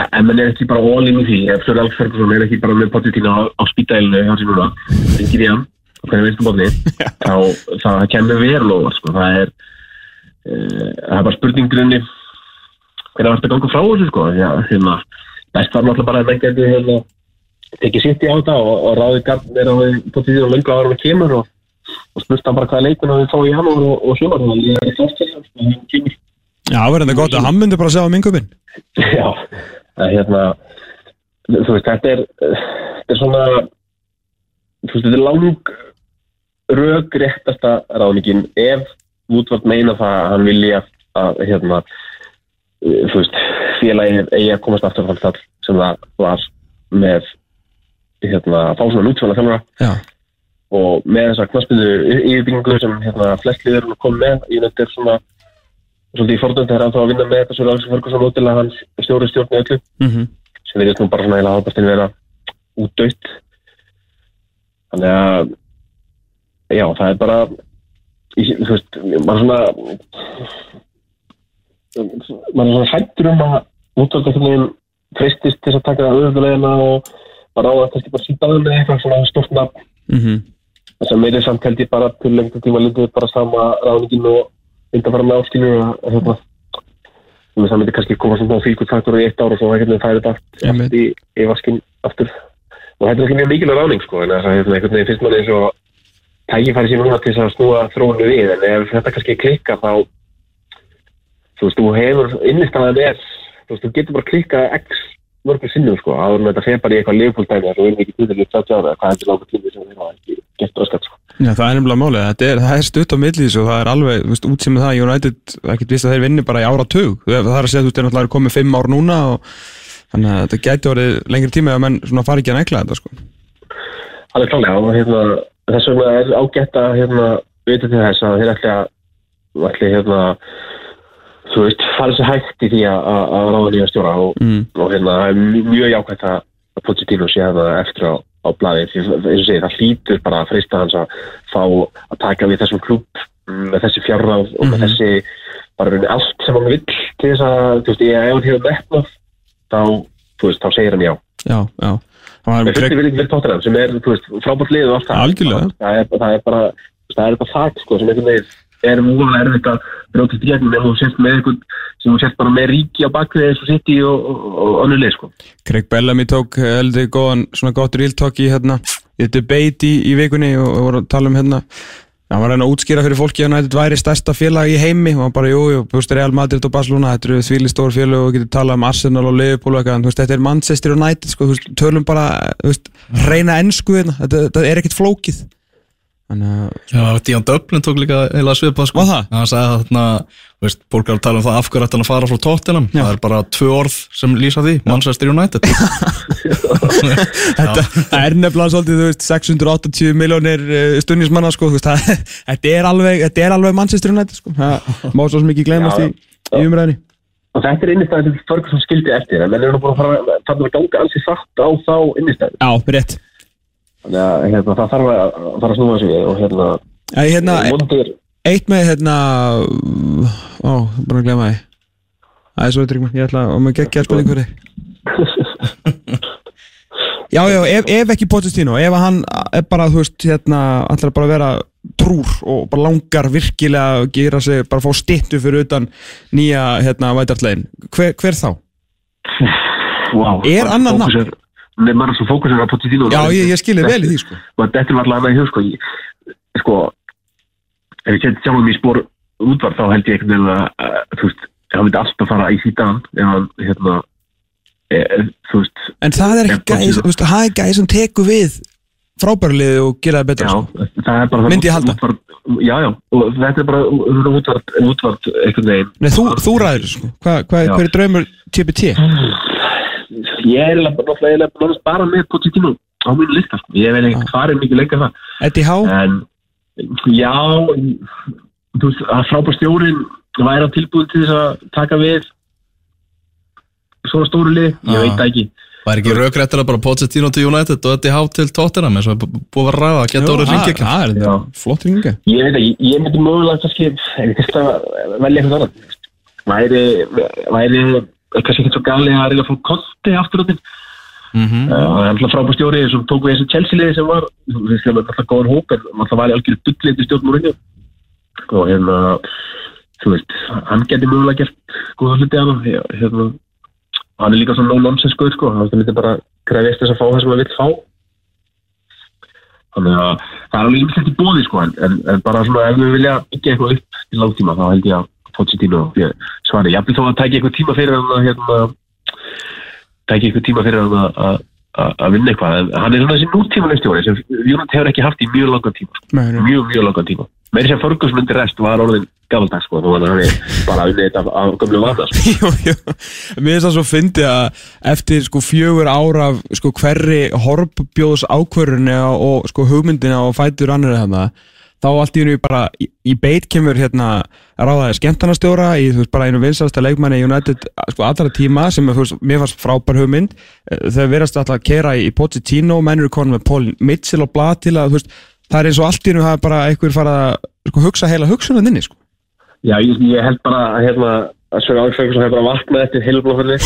e- ef mann er ekki bara all in í því, ef Sir Alex Ferguson er ekki bara með Pochettino á, á spítælinu, hann sem núna, ringir í hann, og hvernig veistu bóðni, þá það kemur verulega, sko, það er, uh, það er bara spurningrunni, hvernig varst að ganga frá þessu, sko, já, hérna, best var náttúrulega bara að menn geti, hérna, tekið sitt í á þetta og, og ráði gafn er á Pochettino löngu ára með kemur og og spurt hann bara hvaða leikuna við fá í janúar og, og sumar. Þannig að ég er ekki ást til og hann kemur. Já, verður þetta gott að hann myndi bara segja á minnkupin Já, það er hérna þú veist, þetta er þetta er svona þú veist, þetta er lang rög réttasta ráðningin ef útvart meina það að hann vilja að hérna þú veist, félagið eigi að komast aftur þannig það sem það var með hérna, fá svona nútfæla þjálfara. Já, og með þessa knaspinu yfirbyggingu sem hérna, flest liður eru komið með ég nefndi er svona svolítið í fordönd þegar hann þá að vinna með þetta svo Alex Ferguson ótilega hans stjóri stjórn í öllu. Mhm. Sem við nú bara svona heila ábæstin vera útdöytt þannig að já, það er bara í, þú veist, maður svona maður er svona hættur um að útvölda einhvern veginn freistist til að taka auðvitaðlegina og bara á að kannski bara síta með eitthvað svona stort nafn. Mhm. Þess að meiri samt held ég bara til lengta tíma lítið bara sama ráðningin og með áskilur að hérna þannig að það myndi kannski koma svona fylguttaktur í eitt ár og svo einhvern veginn færi þetta allt, í, í vaskin aftur. Og þetta er ekki mjög mikilvæg ráðning sko en það er einhvern veginn fyrst manni eins og tækifæri sér núna til að snúa þróunu við en ef þetta kannski klikka þá þú veist, þú hefur innistæðan er þú veist, þú getur bara klikkað x mörgum sinnum sko, áður en þetta fer bara í eitthvað leifbúldæmi og við erum ekki tíðilega 30 ára hvað er þetta langur tími sem við hafa ekki gert raskat sko. Já, það er nefnilega málið, þetta er, er stutt á millís og það er alveg, þú veist, út sem það United, ekkert vist að þeir vinni bara í ára tug það er að segja, þú veist, þeir náttúrulega komið fimm ár núna og þannig að þetta gæti orðið lengri tími að menn svona fari ekki að negla þetta, sko þess vegna er ágætt að hérna, vita til þess að þeir ætli að ætli hérna þú veist, fara sér hægt í því að, að, að ráða nýja stjóra og, mm. og hérna, það er mj- mjög jákvæmt að að Pochettino sé hérna eftir á, á blaði því að, eins og segir, það hlýtur bara að freista hans að fá að taka við þessum klúb með þessi fjárráð og með Mhm. þessi bara raunin allt sem hann vill til þess að, þú veist, ég ef hann hefur metnað þá, þú veist, þá segir hann já Já, já Það Greg, fullti viljum við tóttunum sem er, frábært lið og allt það. Það er, það er bara, það er bara það, sko, sem einhvern veginn er múlega erfitt að brjótast í gegnum ef þú sést með einhvern sem þú sést bara með ríki á bakvið eins og sitt í og, og, og önnur lið, sko. Greg Bellamy tók heldur góðan, svona gott í hérna, í debate í, vikunni og, og voru að tala um hérna hann var að reyna að útskýra fyrir fólki að United væri stærsta félag í heimi og hann bara, jú, jú, þú veist, Real Madrid og Barcelona, þetta eru þvíli stór félag og getur talað um Arsenal og Liverpool og eitthvað, en þú veist, þetta er Manchester United, sko, þú veist, tölum bara, þú veist, reyna ennsku hérna, þetta, þetta er ekkit flókið. Þannig að, Já, Díon Döblin tók líka heila svipað sko? Hann sagði þarna, fólk er að tala um það af hverju ætti hann að fara frá tóttinam. Það er bara tvö orð sem lýsa því, Manchester United þetta er nefnilega svolítið, þú veist, 680 miljónir stundismanna, sko, þú veist, það, þetta er alveg, þetta er alveg Manchester United, sko, það má svo ekki glemast Já, í, í umræðinni. Og þetta er innistæðin sem Ferguson skildi eftir, en menn er nú búin að fara, að ganga ansi satt á þá innistæðin. Já, rétt. Þannig að hérna, það þarf að fara að snúa sig og hérna, Æ, hérna, vondir, eitt með, hérna, ó, bara að glemma því. Það svo eitthvað, ég ætla að maður geggja að spila einhverju. Já, já, ef, ef ekki Pochettino, ef hann er bara, þú veist, hérna, ætlar bara að vera trúr og bara langar virkilega að gera sig, bara fá stittu fyrir utan nýja, hérna, vætartlegin, hver, hver þá? wow. Er annað nafn? Maður er svo fókusur á Pochettino. Já, ég, ég skilði vel í því, sko. þetta er alltaf hug sko, ég, sko ef ég seti sjálfum í spór útvar þá held ég veginn að, þú veist, hann myndi alltaf fara í sítan ef hann, hérna e, þú veist, En það er ekki Pochettino- þú veist, það er gæði sem tekur við frábærliði og gera það betra, já, sko. það er bara það Myndi ég halda. útvar, já, já, og þetta er bara útvart, útvart veginn Nei, þú, þú ræður, sko. Hva, hva, hver er draumur TPT? ég er eiginlega bara- náttúrulega bara með Pochettino á mínu lista, sko. ég veit ekki hvað er mikið lengur það Eddie Howe? en já þú veist, að frábær stjórin væri á tilbúin til þess að taka við svona stóru lið, ég veit það ekki. Var ekki raugrættir að bara Pochettino til United og þetta í há til tóttinam eins og er búið að ræða, geta orðið ringið Það er þetta flott ringa. ég veit ekki, ég myndi mögulega ég að velja eitthvað annað. Væri, væri kannski ekki svo gali að reyna að fá konti aftur á þinn Mhm. það er alltaf frábær stjóri sem tók við þessu Chelsea liði sem var það var alltaf góðan hóp en alltaf var í algjörðu dullið til stjórn Mourinho. Og hérna þú veist, hann geti mögulega gert góða hluti af hann hérna, hann er líka svona no-nonsense guður sko, hann myndi bara krefist þess að fá það sem hann vill fá. Þannig að það er alveg ymsett í bóði sko en, en, en bara svona ef við vilja byggja eitthvað upp til langtíma þá held ég að Pochettino svari, vil þó að tækja eitthvað tíma fyrir hann að hérna, tækja eitthvað tíma fyrir hann að- að að að vinna eitthvað, en hann er svona þessi nútíma leikstjóri sem Júnat hefur ekki haft í mjög langan tíma nei. mjög, mjög langan tíma meiri sem Ferguson undir rest var orðin gamaldags sko, þannig að hann er bara unnið þetta af, gömlu vana sko. Jú, jú. Mér finnst það svo fyndi að eftir sko fjögur ára af sko hverri horfbjóðs ákvörunni og sko hugmyndina og fætur annari hana þá allt í hennu bara í, í beit kemur hérna ráðaði skemmtarnastjóra í þú veist bara einu vinsalasta leikmanni í United sko allra tíma sem er, veist, mér fannst frábær hugmynd. Eh, þau verðast alltaf að kera í Pochettino menn eru konum með Paul Mitchell og blað til að veist það er eins og allt í hennu hafa bara einhver fara að sko, hugsa heila hugsunan inni sko. Já, ég, ég held bara að hérna að Alex Ferguson hefur bara vaknað eftir heilblóðferði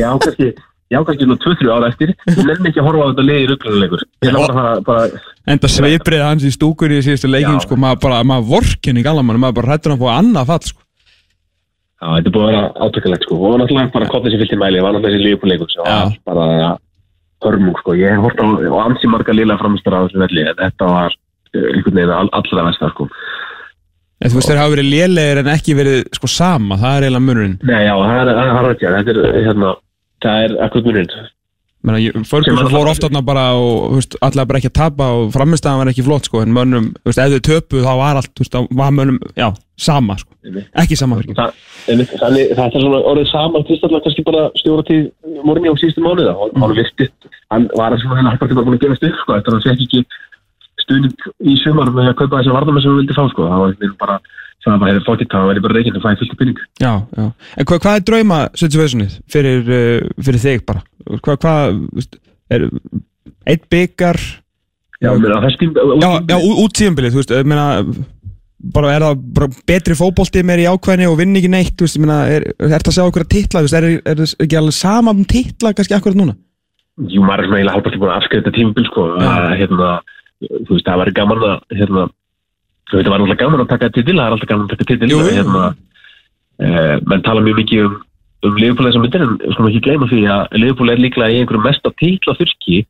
ég á kannski ég á kannski nú 2-3 ára eftir. Ég nenni ekki að horfa á þetta liði rugglulegur ég ætla bara að fara bara Enda sveiprið hans í stúkunni í síðustu leikin sko, maður bara, maður vorkinni gallamann maður bara hrættur að fá annað fall sko. Já, þetta er búið að vera átökulegt sko. Og náttúrulega bara kottið sér fyllt í mæli var náttúrulega þessi lífbúleikur sem var Já. bara hörmung sko. Ég hort á og ansi marga lila framistar á þessu velli en þetta var eh, einhvern veginn all, allra vestar sko. En þú veist þeir hafa verið lélegir en ekki verið sko sama, það er eiginlega munurinn. Nei, já, það er, það er harðið þetta er hérna, það er akkur muninn Menna, ég, Sem Ferguson fór oft þarna bara og veist, allir bara ekki að tapa og framistæðan var ekki flott sko, en mönnum, veist, ef þau töpu þá var allt, veist, þá var mönnum, já, sama sko, ekki sama fyrir Þa, þannig, það er svona orðið saman kristallega kannski bara stjóra til morgunni á síðustu mánuða og hann virti, hann var svona hennar hægt að búin að gefast upp sko, eftir að hann fekk ekki stuðning í sumar með að kaupa þessar varðamenn sem hann vildi fá sko, það var bara það var bara hefur fókitt, það var bara reyginn að fæði fullt af pinning Já, já, en hvað, hvað er drauma situationið fyrir, uh, fyrir þig bara? Hvað, hvað, er eitt byggar Já, mér að þess tím Já, já, út tíðanbilið, þú veist, meina bara er það bara betri fótbolti meir í ákvæðinni og vinn ekki neitt, þú veist, meina er, er þetta að sjá okkur að titla, þú veist, er, er, er ekki alveg sama um titla kannski akkurat núna? Jú, maður er svona eiginlega halvparti búin að afskrifa þetta tímabil sko, að, hérna, þú veist, það væri gaman að, hérna, það var alltaf gaman að taka titil, það er alltaf gaman að taka titil, hérna, eh, menn tala mjög mikið um, um Liverpool þessar myndir, en skulum ekki gleyma því að Liverpool er líklega í einhverju mesta titla þurrki,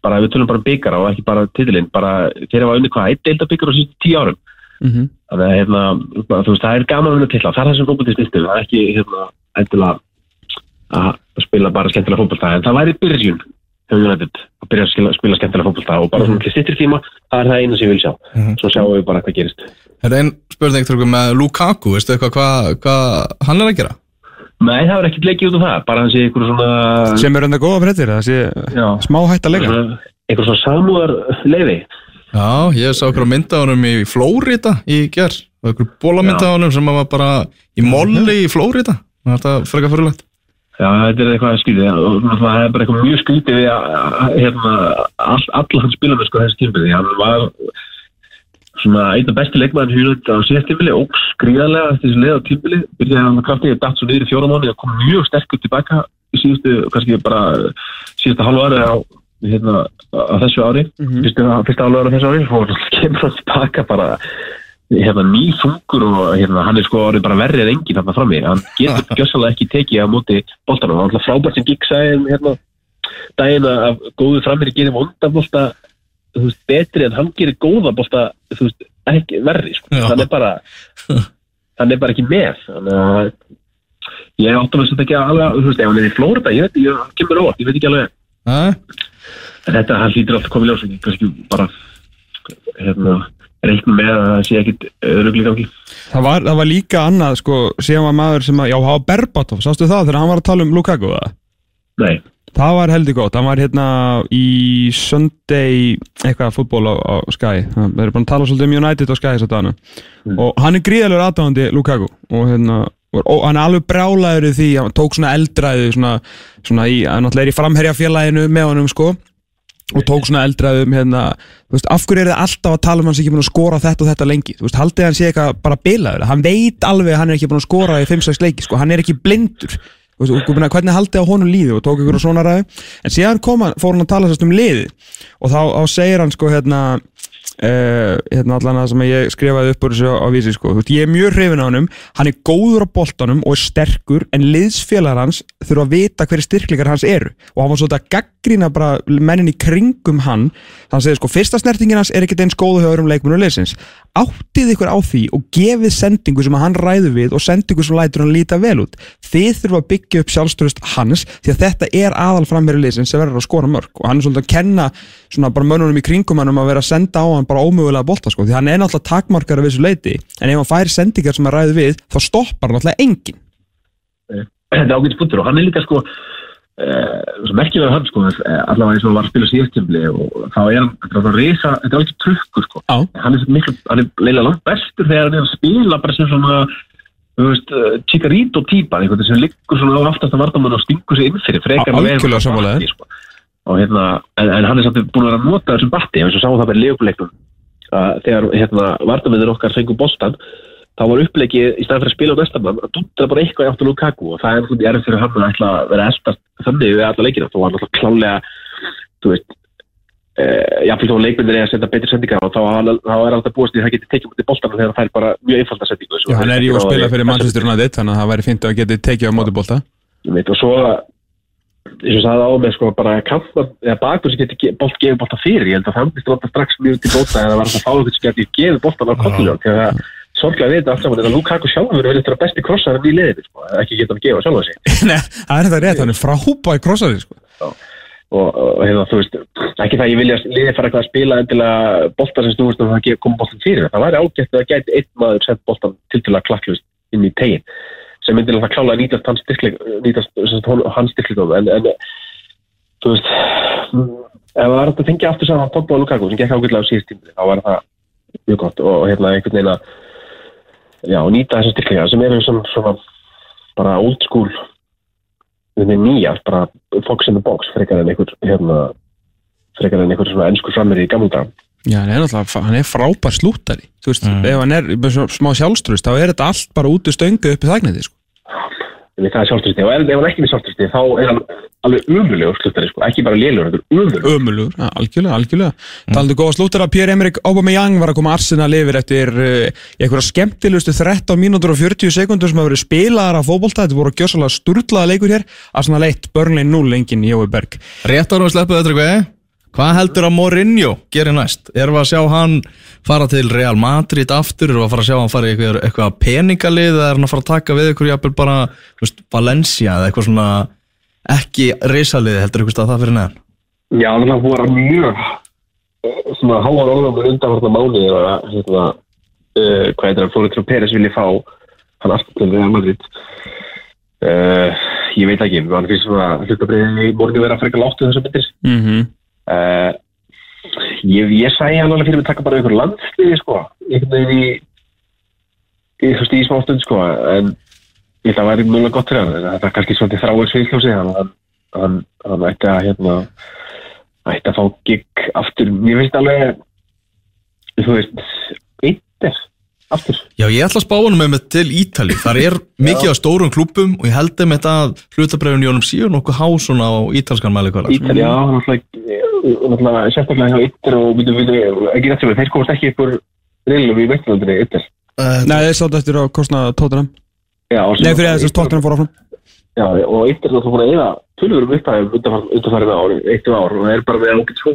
bara við tölum bara byggara og ekki bara titilinn, bara þeir hafa unni hvað, eitt deilda byggar á síðan tíu árum, Mm -hmm. þannig að, hérna, veist, það er gaman að vinna titla, það er það sem fótbolti snýstum, það er ekki, hérna, að spila bara skemmtilega fótbolta, en það væri byrjun United að byrja að skila, spila skemmtilega fótbolta og bara svona til stittir tíma, það er það eina sem ég vil sjá. Svo sjáum við bara hvað gerist. Er einn spurning Tryggur, með Lukaku, veistu eitthvað hvað hva hann er að gera? Nei, það er ekkert leikið út af það, bara hann sé einhver svona sem er enda góða fréttir, það sé smá hætt að leika. Einhver svona samúðar leiði Já, ég sá okkur að mynda á honum í Flórida í ger og okkur bólamynda á honum sem var bara í molli í Flórida Það Já, þetta er eitthvað og svona það er bara eitthvað mjög skrítið við að, að- hérna, all, alla hann spila með sko þessi tímpili, hann var svona einn af bestu leikmæðin húnut á síðast tímpili, ógs gríðarlega eftir þessi leið á tímpili, byrjaði hann að krafti ég dætt svo niður í fjóra mánu og kom mjög sterkur tilbaka í síðustu, kannski bara síðustu halvu ári á hérna, á þessu ári, Mhm. fyrstu, fyrsta halvu ári á þessu ári og kemur hann tilbaka bara hérna nýfungur og hérna hann er sko orðið bara verrið en enginn þarna frammi. Hann getur gjössalega ekki tekið á móti boltanum, hann er alltaf frábært sem gikk sæðin hérna daginn að góðu framir gerir vondabolta þú veist, betri en hann gerir góða bolta þú veist, ekki verri sko. Hann er bara hann er bara ekki með. Þannig að ég áttum að þetta ekki alveg þú veist, ef hann er í Flórida, ég veit, ég kemur óvart ég veit ekki alveg, en þetta hann hlýtur alltaf komið ljós, kannski bara hérna, reiknum með að það sé ekkit ruggligangi það var, það var líka annað, sko, síðan var maður sem að, já, hafa Berbatov, sástu það þegar hann var að tala um Lukaku, það? nei, Það var heldur gott, hann var hérna í Sunday eitthvað fútból á, á Sky. Það er bara að tala svolítið um United á Sky þess að dana og hann er gríðalegur aðdáðandi Lukaku og hérna og, hann er alveg brálaður í því, hann tók svona eldræðu svona, svona í, hann náttúrulega er í framherjafélaginu með honum sko og tók svona eldræðu um hérna veist, af hverju er það alltaf að tala um hann sem ekki búin að skora þetta og þetta lengi, veist, haldið hann sé eitthvað bara bilaður, hann veit alveg að hann er ekki búin að skora í 5-6 leiki, sko, hann er ekki blindur. Veist, og, og, hvernig haldið á honum líði? Og tók ykkur svona ræði en síðan kom hann, fór hann að tala sérst um liði og þá, þá segir hann sko hérna Uh, hérna allan að sem ég skrifaði upp úr þessu á vísi sko, veist, ég er mjög hrifin á honum. Hann er góður á boltanum og er sterkur en liðsfélagar hans þurfa að vita hverju styrkleikar hans eru. Og hann var svolítið að gaggrína bara mennin í kringum hann. Hann segir sko, fyrsta snertingin hans er ekkert eins góð hjá öðrum leikmennum leysins áttið ykkur á því og gefið sendingu sem hann ræður við og sendingu sem lætur hann líta vel út. Þið þurfa að byggja upp sjálfstöðust hans því að þetta er aðal framherri leysins sem verður að skora mörg. Og hann er svolítið að kenna bara hann á hann ómögulega bolta sko, því hann er náttúrulega takmarkar af þessu leiti en ef hann fær sendingar sem að ræður við þá stoppar hann náttúrulega engin þetta er ágætis punktur og hann er líka sko uh, merkilega hann sko eh, allavega eins og hann var að spila síðastjöfli og þá er hann, þetta er alveg reysa þetta er alveg trukkur sko. Já. hann er miklu, hann er leila langt bestur þegar hann er að spila bara sem svona þú veist, uh, Chicarito típa einhvern veginn sem liggur svona á aftast að vartamann og stingur sig inn fyrir frekar en og hérna, en, en hann er samt búin að vera að nota þessum batti, eins og sáum það með leikuleiknum þegar hérna vartamennir okkar fengur boltan þá var upplegið í staðan fyrir að spila á næsta mann að dundra bara eitthvað í áttu Lukaku. Og það er náttúrulega erfið fyrir hann að ætla að vera eldast þannig við alla leikina, þó var náttúrulega klálega þú veist uh, jáfnveg þó leikmennir er að senda betri sendingar og þá, þá er alltaf búist í að það geti tekið mútið boltan þegar það fær bara mjög einfalda sendingu Já, hann er jú að spila fyrir Manchester United þannig að það væri fint að geti tekið á móti eins og sagði á með sko bara kampmann eða bakur sem getur bolt gefið bolta fyrir. Ég held að það myndist alltaf strax mjög til bóta eða var það fáið sem getur gefið boltan á kollinu því að það sorglega við þetta allt saman en að Lukaku sjálfur verður þetta besti krossar í liðinu sko, ekki geta hann gefa sjálfa sig. Nei, það er þetta rétt, hann er frábæð krossari sko. og, og hérna þú veist ekki það ég vilja liðið fara eitthvað að spila endilega bolta sem snúist og það gef- kom boltan fyrir. Það væri ágætt að það gæti einn maður sett boltan til til að klakklust inn í tegin sem myndi það klála að nýtast hans styrkling nýtast sem sagt, hon- hans styrklingum en, en þú veist mm, ef það er hægt að fengja aftur saman Pogba og Lukaku sem gekk ágætlega á síðust tímli þá var það mjög gott. Og hérna einhvern veginn að já, nýta þessar styrklingar sem eru svona, svona bara old school þetta er nýja, bara fox in the box frekar en einhver hérna, frekar en einhver svona ennsku framir í gamla dag Já, hann er náttúrulega, hann er frábær slúttari. Þú veist, ef hann er smá sjálfströst þá er þetta allt bara út úr stöngu upp í þagnandi sko. En það er sjálfstyrsti og ef hann ekki með sjálfstyrsti þá er hann alveg umulegur sluttari sko, ekki bara lélugur, þetta er umulegur Ömulugur, ja, algjörlega, algjörlega. Mm. Talandi góða slúttara, Pierre-Emerick Aubameyang var að koma Arsenal yfir eftir uh, einhverja skemmtilegustu 13 mínútur og 40 sekundur sem hafa verið spilaðar af fótbolta. Þetta voru gjössalega sturlaða leikur hér. Arsenal 1, Burnley 0, engin Jói Berg. Rétt árum við sleppuð þetta eitthvað Hvað heldur að Mourinho gerir næst? Erum við að sjá hann fara til Real Madrid aftur? Erum við að fara að sjá hann fara í eitthvað, eitthvað peningalið eða er hann að fara að taka við eitthvað jafnvel bara þú veist, Valencia eða eitthvað svona ekki risalið heldur eitthvað stað það fyrir neðan? Já, þannig að hún var mjög eh, svona háar orðum undanvarna mánu að hérna, uh, hvað heitir það, Flóri Trú Peres vilji fá hann aftur til Real Madrid uh, ég veit ekki hann finnst svona hlutabriðin í morgun vera frekar láttu mm -hmm. Uh, ég, ég sæði hann alveg fyrir að taka bara einhver landsliði sko, einhvern veginn í í, þú veist, í smá stund sko. En ég held að það væri mjög gott fyrir hann. Þetta er kannski svolítið þráir sviðljósi hann, hann, hann, ætti að hérna ætti að fá gig aftur. Ég veist alveg þú veist, eittir aftur. Já, ég ætla að spá honum með til Ítali Þar er mikið á stórum klúbum og ég held þeim þetta að hlutabrefin Jónum síður nokkuð há svona á ítalskan hvað Ítalja, já, náttúrulega náttúrulega sérstaklega hjá eittir og við veitum, ekki nættum þeir komast ekki ykkur reilum í veitumöndinni eittir Nei, þeir sátt eftir að kostna tóttunum sem- Nei, fyrir þess að tóttunum fór áfram. Já, og eitt er náttúrulega búin að eða tölvurum upphæðum undanfærið ár, það er bara með ágætt svo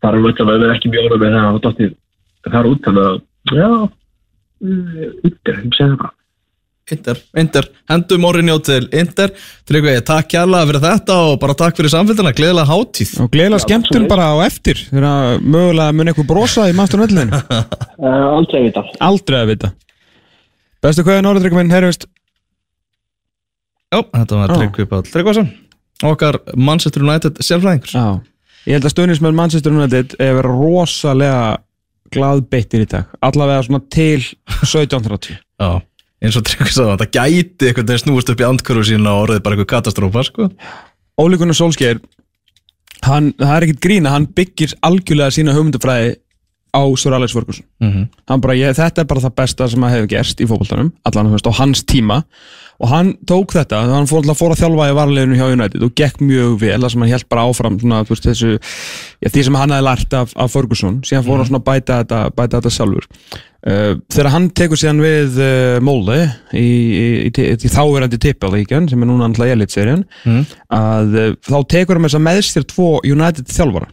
það er náttúrulega með ekki mjög orða með það að dóttið þar út þannig að, já yndir, ég segja það. Bara Inter, Inter, hendum Mourinho til Inter. Tryggvi, takk kærlega fyrir þetta og bara takk fyrir samfélgina, gleðilega hátíð. Og gleðilega skemmtun bara á eftir Þegar að mögulega mun eitthvað brosa í maður völlinu uh, Aldrei vita. Aldrei að vita. Bestu kveðin orðryggur minn, heyrjumst Já, þetta var Já. Tryggvi Páll Tryggvason Okkar Manchester United sérfræðingur. Já. Ég held að stöðnismenn Manchester United er verið rosalega glaðbeittir í dag Allavega svona til 1730 Já, eins og Tryggvi sagði þetta gæti eitthvað þegar snúist upp í andkörfu sína og orðið bara eitthvað katastrófa sko. Óli Gunnar Solskjær hann, það er ekkert grína, hann byggir algjörlega sína hugmyndafræði á Sir Alex Ferguson mm -hmm. bara, ég, þetta er bara það besta sem að hefur gerst í fótboltanum allan á hans tíma og hann tók þetta, hann fór, fór að þjálfa í varleginu hjá United og gekk mjög vel það sem hann held bara áfram svona, veist, þessu, já, því sem hann hefði lært af, af Ferguson. Síðan fór hann svona að bæta þetta, bæta þetta sjálfur. Uh, þegar hann tekur síðan við uh, Molde í, í, í, í þáverandi tippalíkjan sem er núna alltaf elitserien Mm. að uh, þá tekur hann með þess að meðstir tvo United þjálfara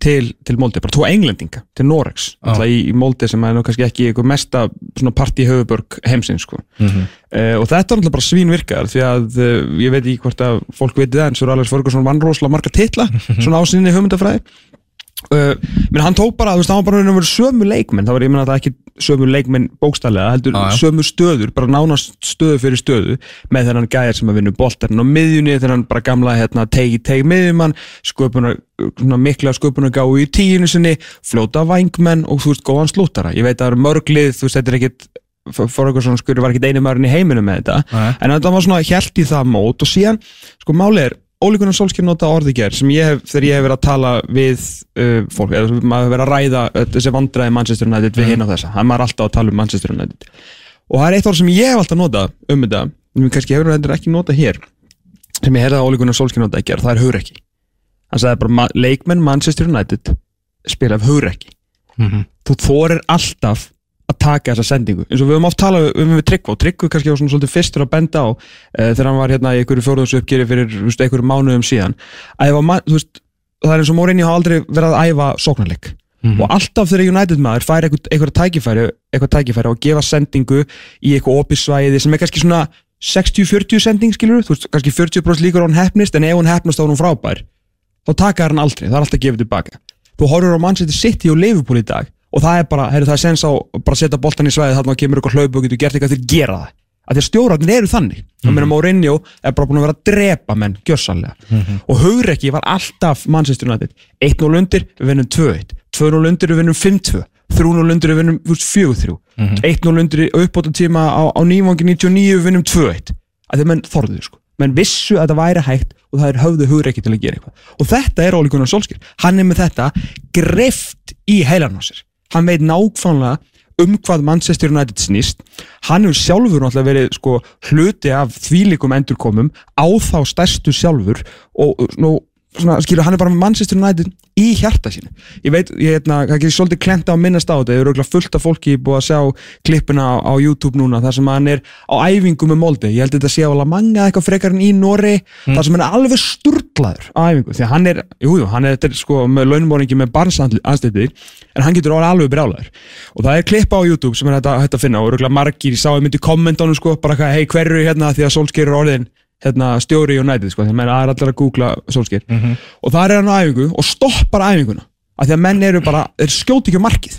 til, til Molde, bara tvo englendinga til Norex, Já. alltaf í, í Molde sem er kannski ekki eitthvað mesta svona partí höfubörg heimsins sko. Mhm. uh, og þetta er náttúrulega bara svín virkar því að uh, ég veit ekki hvort að fólk veit það en svo er Alex Ferguson vann rosalega marga titla svona á sinni hugmyndafræði uh, menn hann tók bara, þú veist, hann var bara raun og veru sömu leikmenn, þá var ég meina þetta ekki sömu leikmenn bókstælega, heldur Já, já. sömu stöður, bara nánast stöðu fyrir stöðu með þennan gæjar sem að vinna boltarinn á miðjunni, þennan bara gamla hérna, tegi tegi miðjumann, sköpunar svona mikla sköpunar gáu í tíinu sinni fljóta vængmenn og þú veist góðan slúttara, ég veit að það eru mörglið þú veist, þetta er ekkit Ferguson skurri var ekkit einu maðurinn í heiminum með þetta Nei. en þetta var svona hjælt í það mót og síðan, sko máli er Ólíkunar Solskjær nota orði ger sem ég hef, þegar ég hef verið að tala við uh, fólk, eða maður hefur verið að ræða uh, þessi vandræði Manchester United við hinn á þessa. Það er maður alltaf að tala um Manchester United. Og það er eitt orð sem ég hef alltaf notað um þetta sem kannski hefur þetta ekki notað hér sem ég heyrði að Ólíkunar Solskjær nota ekki það er hugrekki hann sagði bara, ma- leikmenn Manchester United spila af hugrekki Mhm. þú þorir alltaf að taka þessa sendingu. Eins og við höfum oft talað um við Tryggva og Tryggva kannski var svona svolítið fyrstur að benda á uh, þegar hann var hérna í einhverju fjóruðs uppgjöri fyrir veist, einhverju mánuðum síðan þú veist, það er eins og Mourinho hafa aldrei verið að æfa sóknarleik. Og alltaf þegar United maður fær eitthvað tækifæri eitthvað tækifæri og gefa sendingu í eitthvað opisvæði sem er kannski svona 60-40 sending skilur veist, kannski 40% líkur á hann hefnist en ef hann hefnast þá er hann frábær. Þá taka hann aldrei, það er alltaf gefið tilbaka. Þú horfur á Manchester City og Liverpool í dag og það er bara, heyrðu það er sens á bara að setja boltan í svæði þarna og kemur eitthvað hlaup og getur gert eitthvað til að gera það. Að því að stjórnarnir eru þannig. Mm -hmm. Mourinho er bara búin að vera að drepa menn gjörsanlega og Hugrekki var alltaf Manchester United. 1-0 undir, við vinnum 2-1 2-0 undir, við vinnum 5-2 3-0 undir, við vinnum 4-3 1-0 undir uppbóta tíma á, á nývangi 99, við vinnum 2-1 að því að menn þorðu sko. Menn vissu að það væri hægt og það er höfðu hugreiki til að gera eitthvað. Og þetta er Óli Gunnar Solskjær hann er með þetta greift í sér hann veit nákvæmlega um hvað Manchester United snýst. Hann hefur sjálfur náttúrulega verið sko, hluti af þvílikum endurkomum á þá stærstu sjálfur og nú, svona, skilur, hann er bara með Manchester United í hjarta sínu. Ég veit, ég hérna, það getur svolítið klenta á að minnast á þetta, ég er auðvitað fullt af fólki búið að sjá klippina á, á YouTube núna þar sem hann er á æfingu með Molde ég held að þetta sé á Lamanga eitthvað frekar en í Norri þar sem hann er alveg sturglaður á æfingu, því að hann er, jújú, jú, hann er þetta er sko með launmóringi með barnsanstætti en hann getur alveg brjálæður og það er klippa á YouTube sem er hægt að, að finna og margir, ég sá ég myndi kommentunum sko, bara hvað, hei, hver eru hérna? Því að hérna, stjóri United, sko, því að menn er allir að googla Solskjær og það er hann á æfingu og stoppar æfinguna af því að menn eru bara, þeir skjóti ekki markið.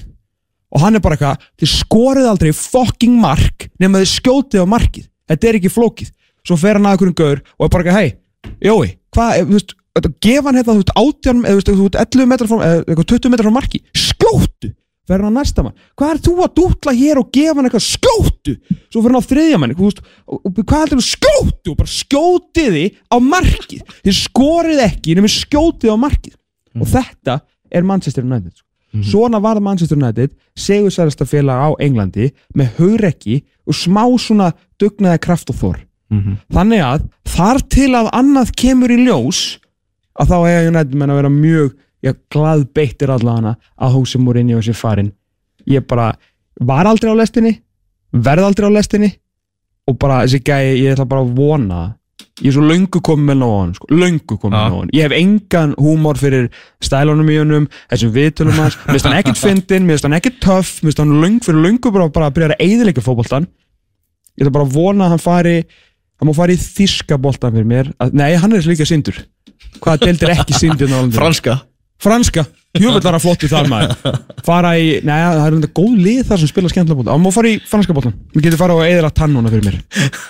Og hann er bara eitthvað, þið skorið aldrei fucking mark nema þið skjótið á markið, þetta er ekki flókið. Svo fer hann að einhverjum gaur og er bara eitthvað, hei, Jói, hvað, eh, þú veist gefa hann hérna, þú veist, átján eða þú veist, þú veist, 11 metrar frá, eða eitthvað 20 metrar frá marki. Skjóttu, fer hann að næsta mann? Hvað er þú að dútla hér og gefa hann eitthvað skjóttu, svo fer hann á þriðja mann veist, og, og hvað heldur þú skjóttu? Og bara skjótiði á markið. Þið skorið ekki nema skjótið á markið. Og þetta er Manchester United sko. svona var Manchester United segursælasta félag á Englandi með hugrekki og smá svona dugnaði kraft og þor. Þannig að þar til að annað kemur í ljós að þá eiga United menn að vera mjög já, glað beittir allavega að húsi Mourinho sé farin ég bara var aldrei á lestinni verð aldrei á lestinni og bara þessi gæi, ég ætla bara að vona ég er svo löngu komið með hann sko. löngu komið með hann ég hef engan húmor fyrir stælunum í honum þessum viðtölum hans, mér finnst hann ekkert fyndin mér finnst hann ekkert töff, mér finnst hann löng fyrir löngu bara, bara að byrja að eyðileika fótboltan ég ætla bara að vona að hann fari hann má fara í þíska boltan fyrir mér. Að, nei, hann er líka sindur hvaða deildir ekki sindur Franska franska, hjöfullara flottu þar maður. Fara í, neða, það er enda góð lið þar sem spila skemmtilega bólta, hann má fara í franska bóltan við getum fara á eðra tannuna fyrir mér.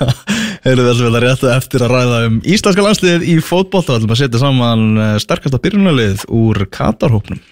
Heyrðu þess að rétt eftir að ræða um íslenska landsliðið í fótbolta. Og ætlum að setja saman eh, sterkasta byrjunarlið úr Katarhópnum